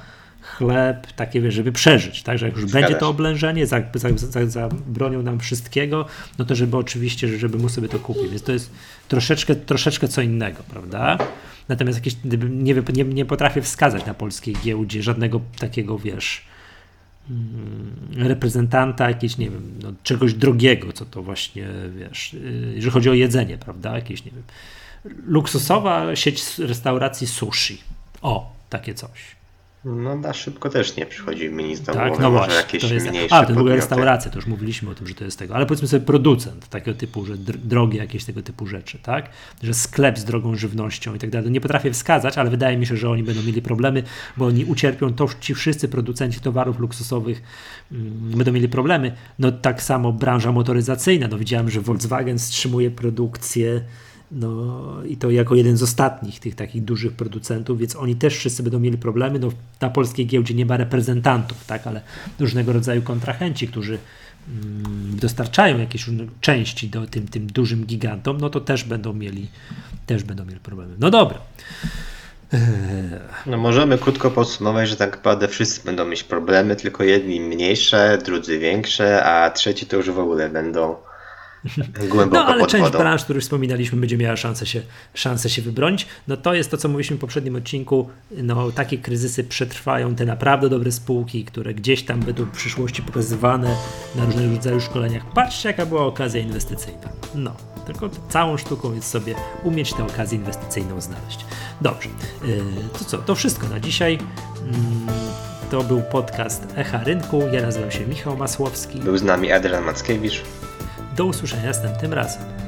S1: chleb, takie wiesz, żeby przeżyć, tak, że jak już
S2: Zgadza
S1: będzie to oblężenie, za, za, za, zabronią nam wszystkiego, no to żeby oczywiście, żeby mu sobie to kupić, więc to jest troszeczkę, troszeczkę co innego, prawda? Natomiast jakieś, nie, nie, nie potrafię wskazać na polskiej giełdzie żadnego takiego, wiesz, mm, reprezentanta jakiegoś, nie wiem, no, czegoś drogiego, co to właśnie, wiesz, yy, jeżeli chodzi o jedzenie, prawda, jakieś, nie wiem, luksusowa sieć restauracji sushi. O, takie coś.
S2: No na szybko też nie przychodzi mi nic do
S1: Tak,
S2: głowy,
S1: no właśnie.
S2: jakieś
S1: to jest,
S2: mniejsze
S1: a, to w ogóle
S2: podmioty.
S1: restauracja, to już mówiliśmy o tym, że to jest tego, ale powiedzmy sobie producent takiego typu, że dr- drogie jakieś tego typu rzeczy, tak? Że sklep z drogą żywnością i tak dalej. Nie potrafię wskazać, ale wydaje mi się, że oni będą mieli problemy, bo oni ucierpią, to ci wszyscy producenci towarów luksusowych mm, będą mieli problemy. No tak samo branża motoryzacyjna, no widziałem, że Volkswagen wstrzymuje produkcję no i to jako jeden z ostatnich tych takich dużych producentów, więc oni też wszyscy będą mieli problemy. No, na polskiej giełdzie nie ma reprezentantów, tak, ale różnego rodzaju kontrahenci, którzy mm, dostarczają jakieś części do tym, tym dużym gigantom, no to też będą mieli też będą mieli problemy. No dobra.
S2: No możemy krótko podsumować, że tak naprawdę wszyscy będą mieć problemy, tylko jedni mniejsze, drudzy większe, a trzeci to już w ogóle będą głęboko
S1: No ale część branż, o których wspominaliśmy, będzie miała szansę się, szansę się wybronić. No to jest to, co mówiliśmy w poprzednim odcinku. No takie kryzysy przetrwają te naprawdę dobre spółki, które gdzieś tam będą w przyszłości pokazywane na różnego rodzaju szkoleniach. Patrzcie, jaka była okazja inwestycyjna. No, tylko całą sztuką jest sobie umieć tę okazję inwestycyjną znaleźć. Dobrze, yy, to co, to wszystko na dzisiaj. Mm, To był podcast Echa Rynku. Ja nazywam się Michał Masłowski.
S2: Był z nami Adrian Mackiewicz.
S1: Do usłyszenia następnym razem.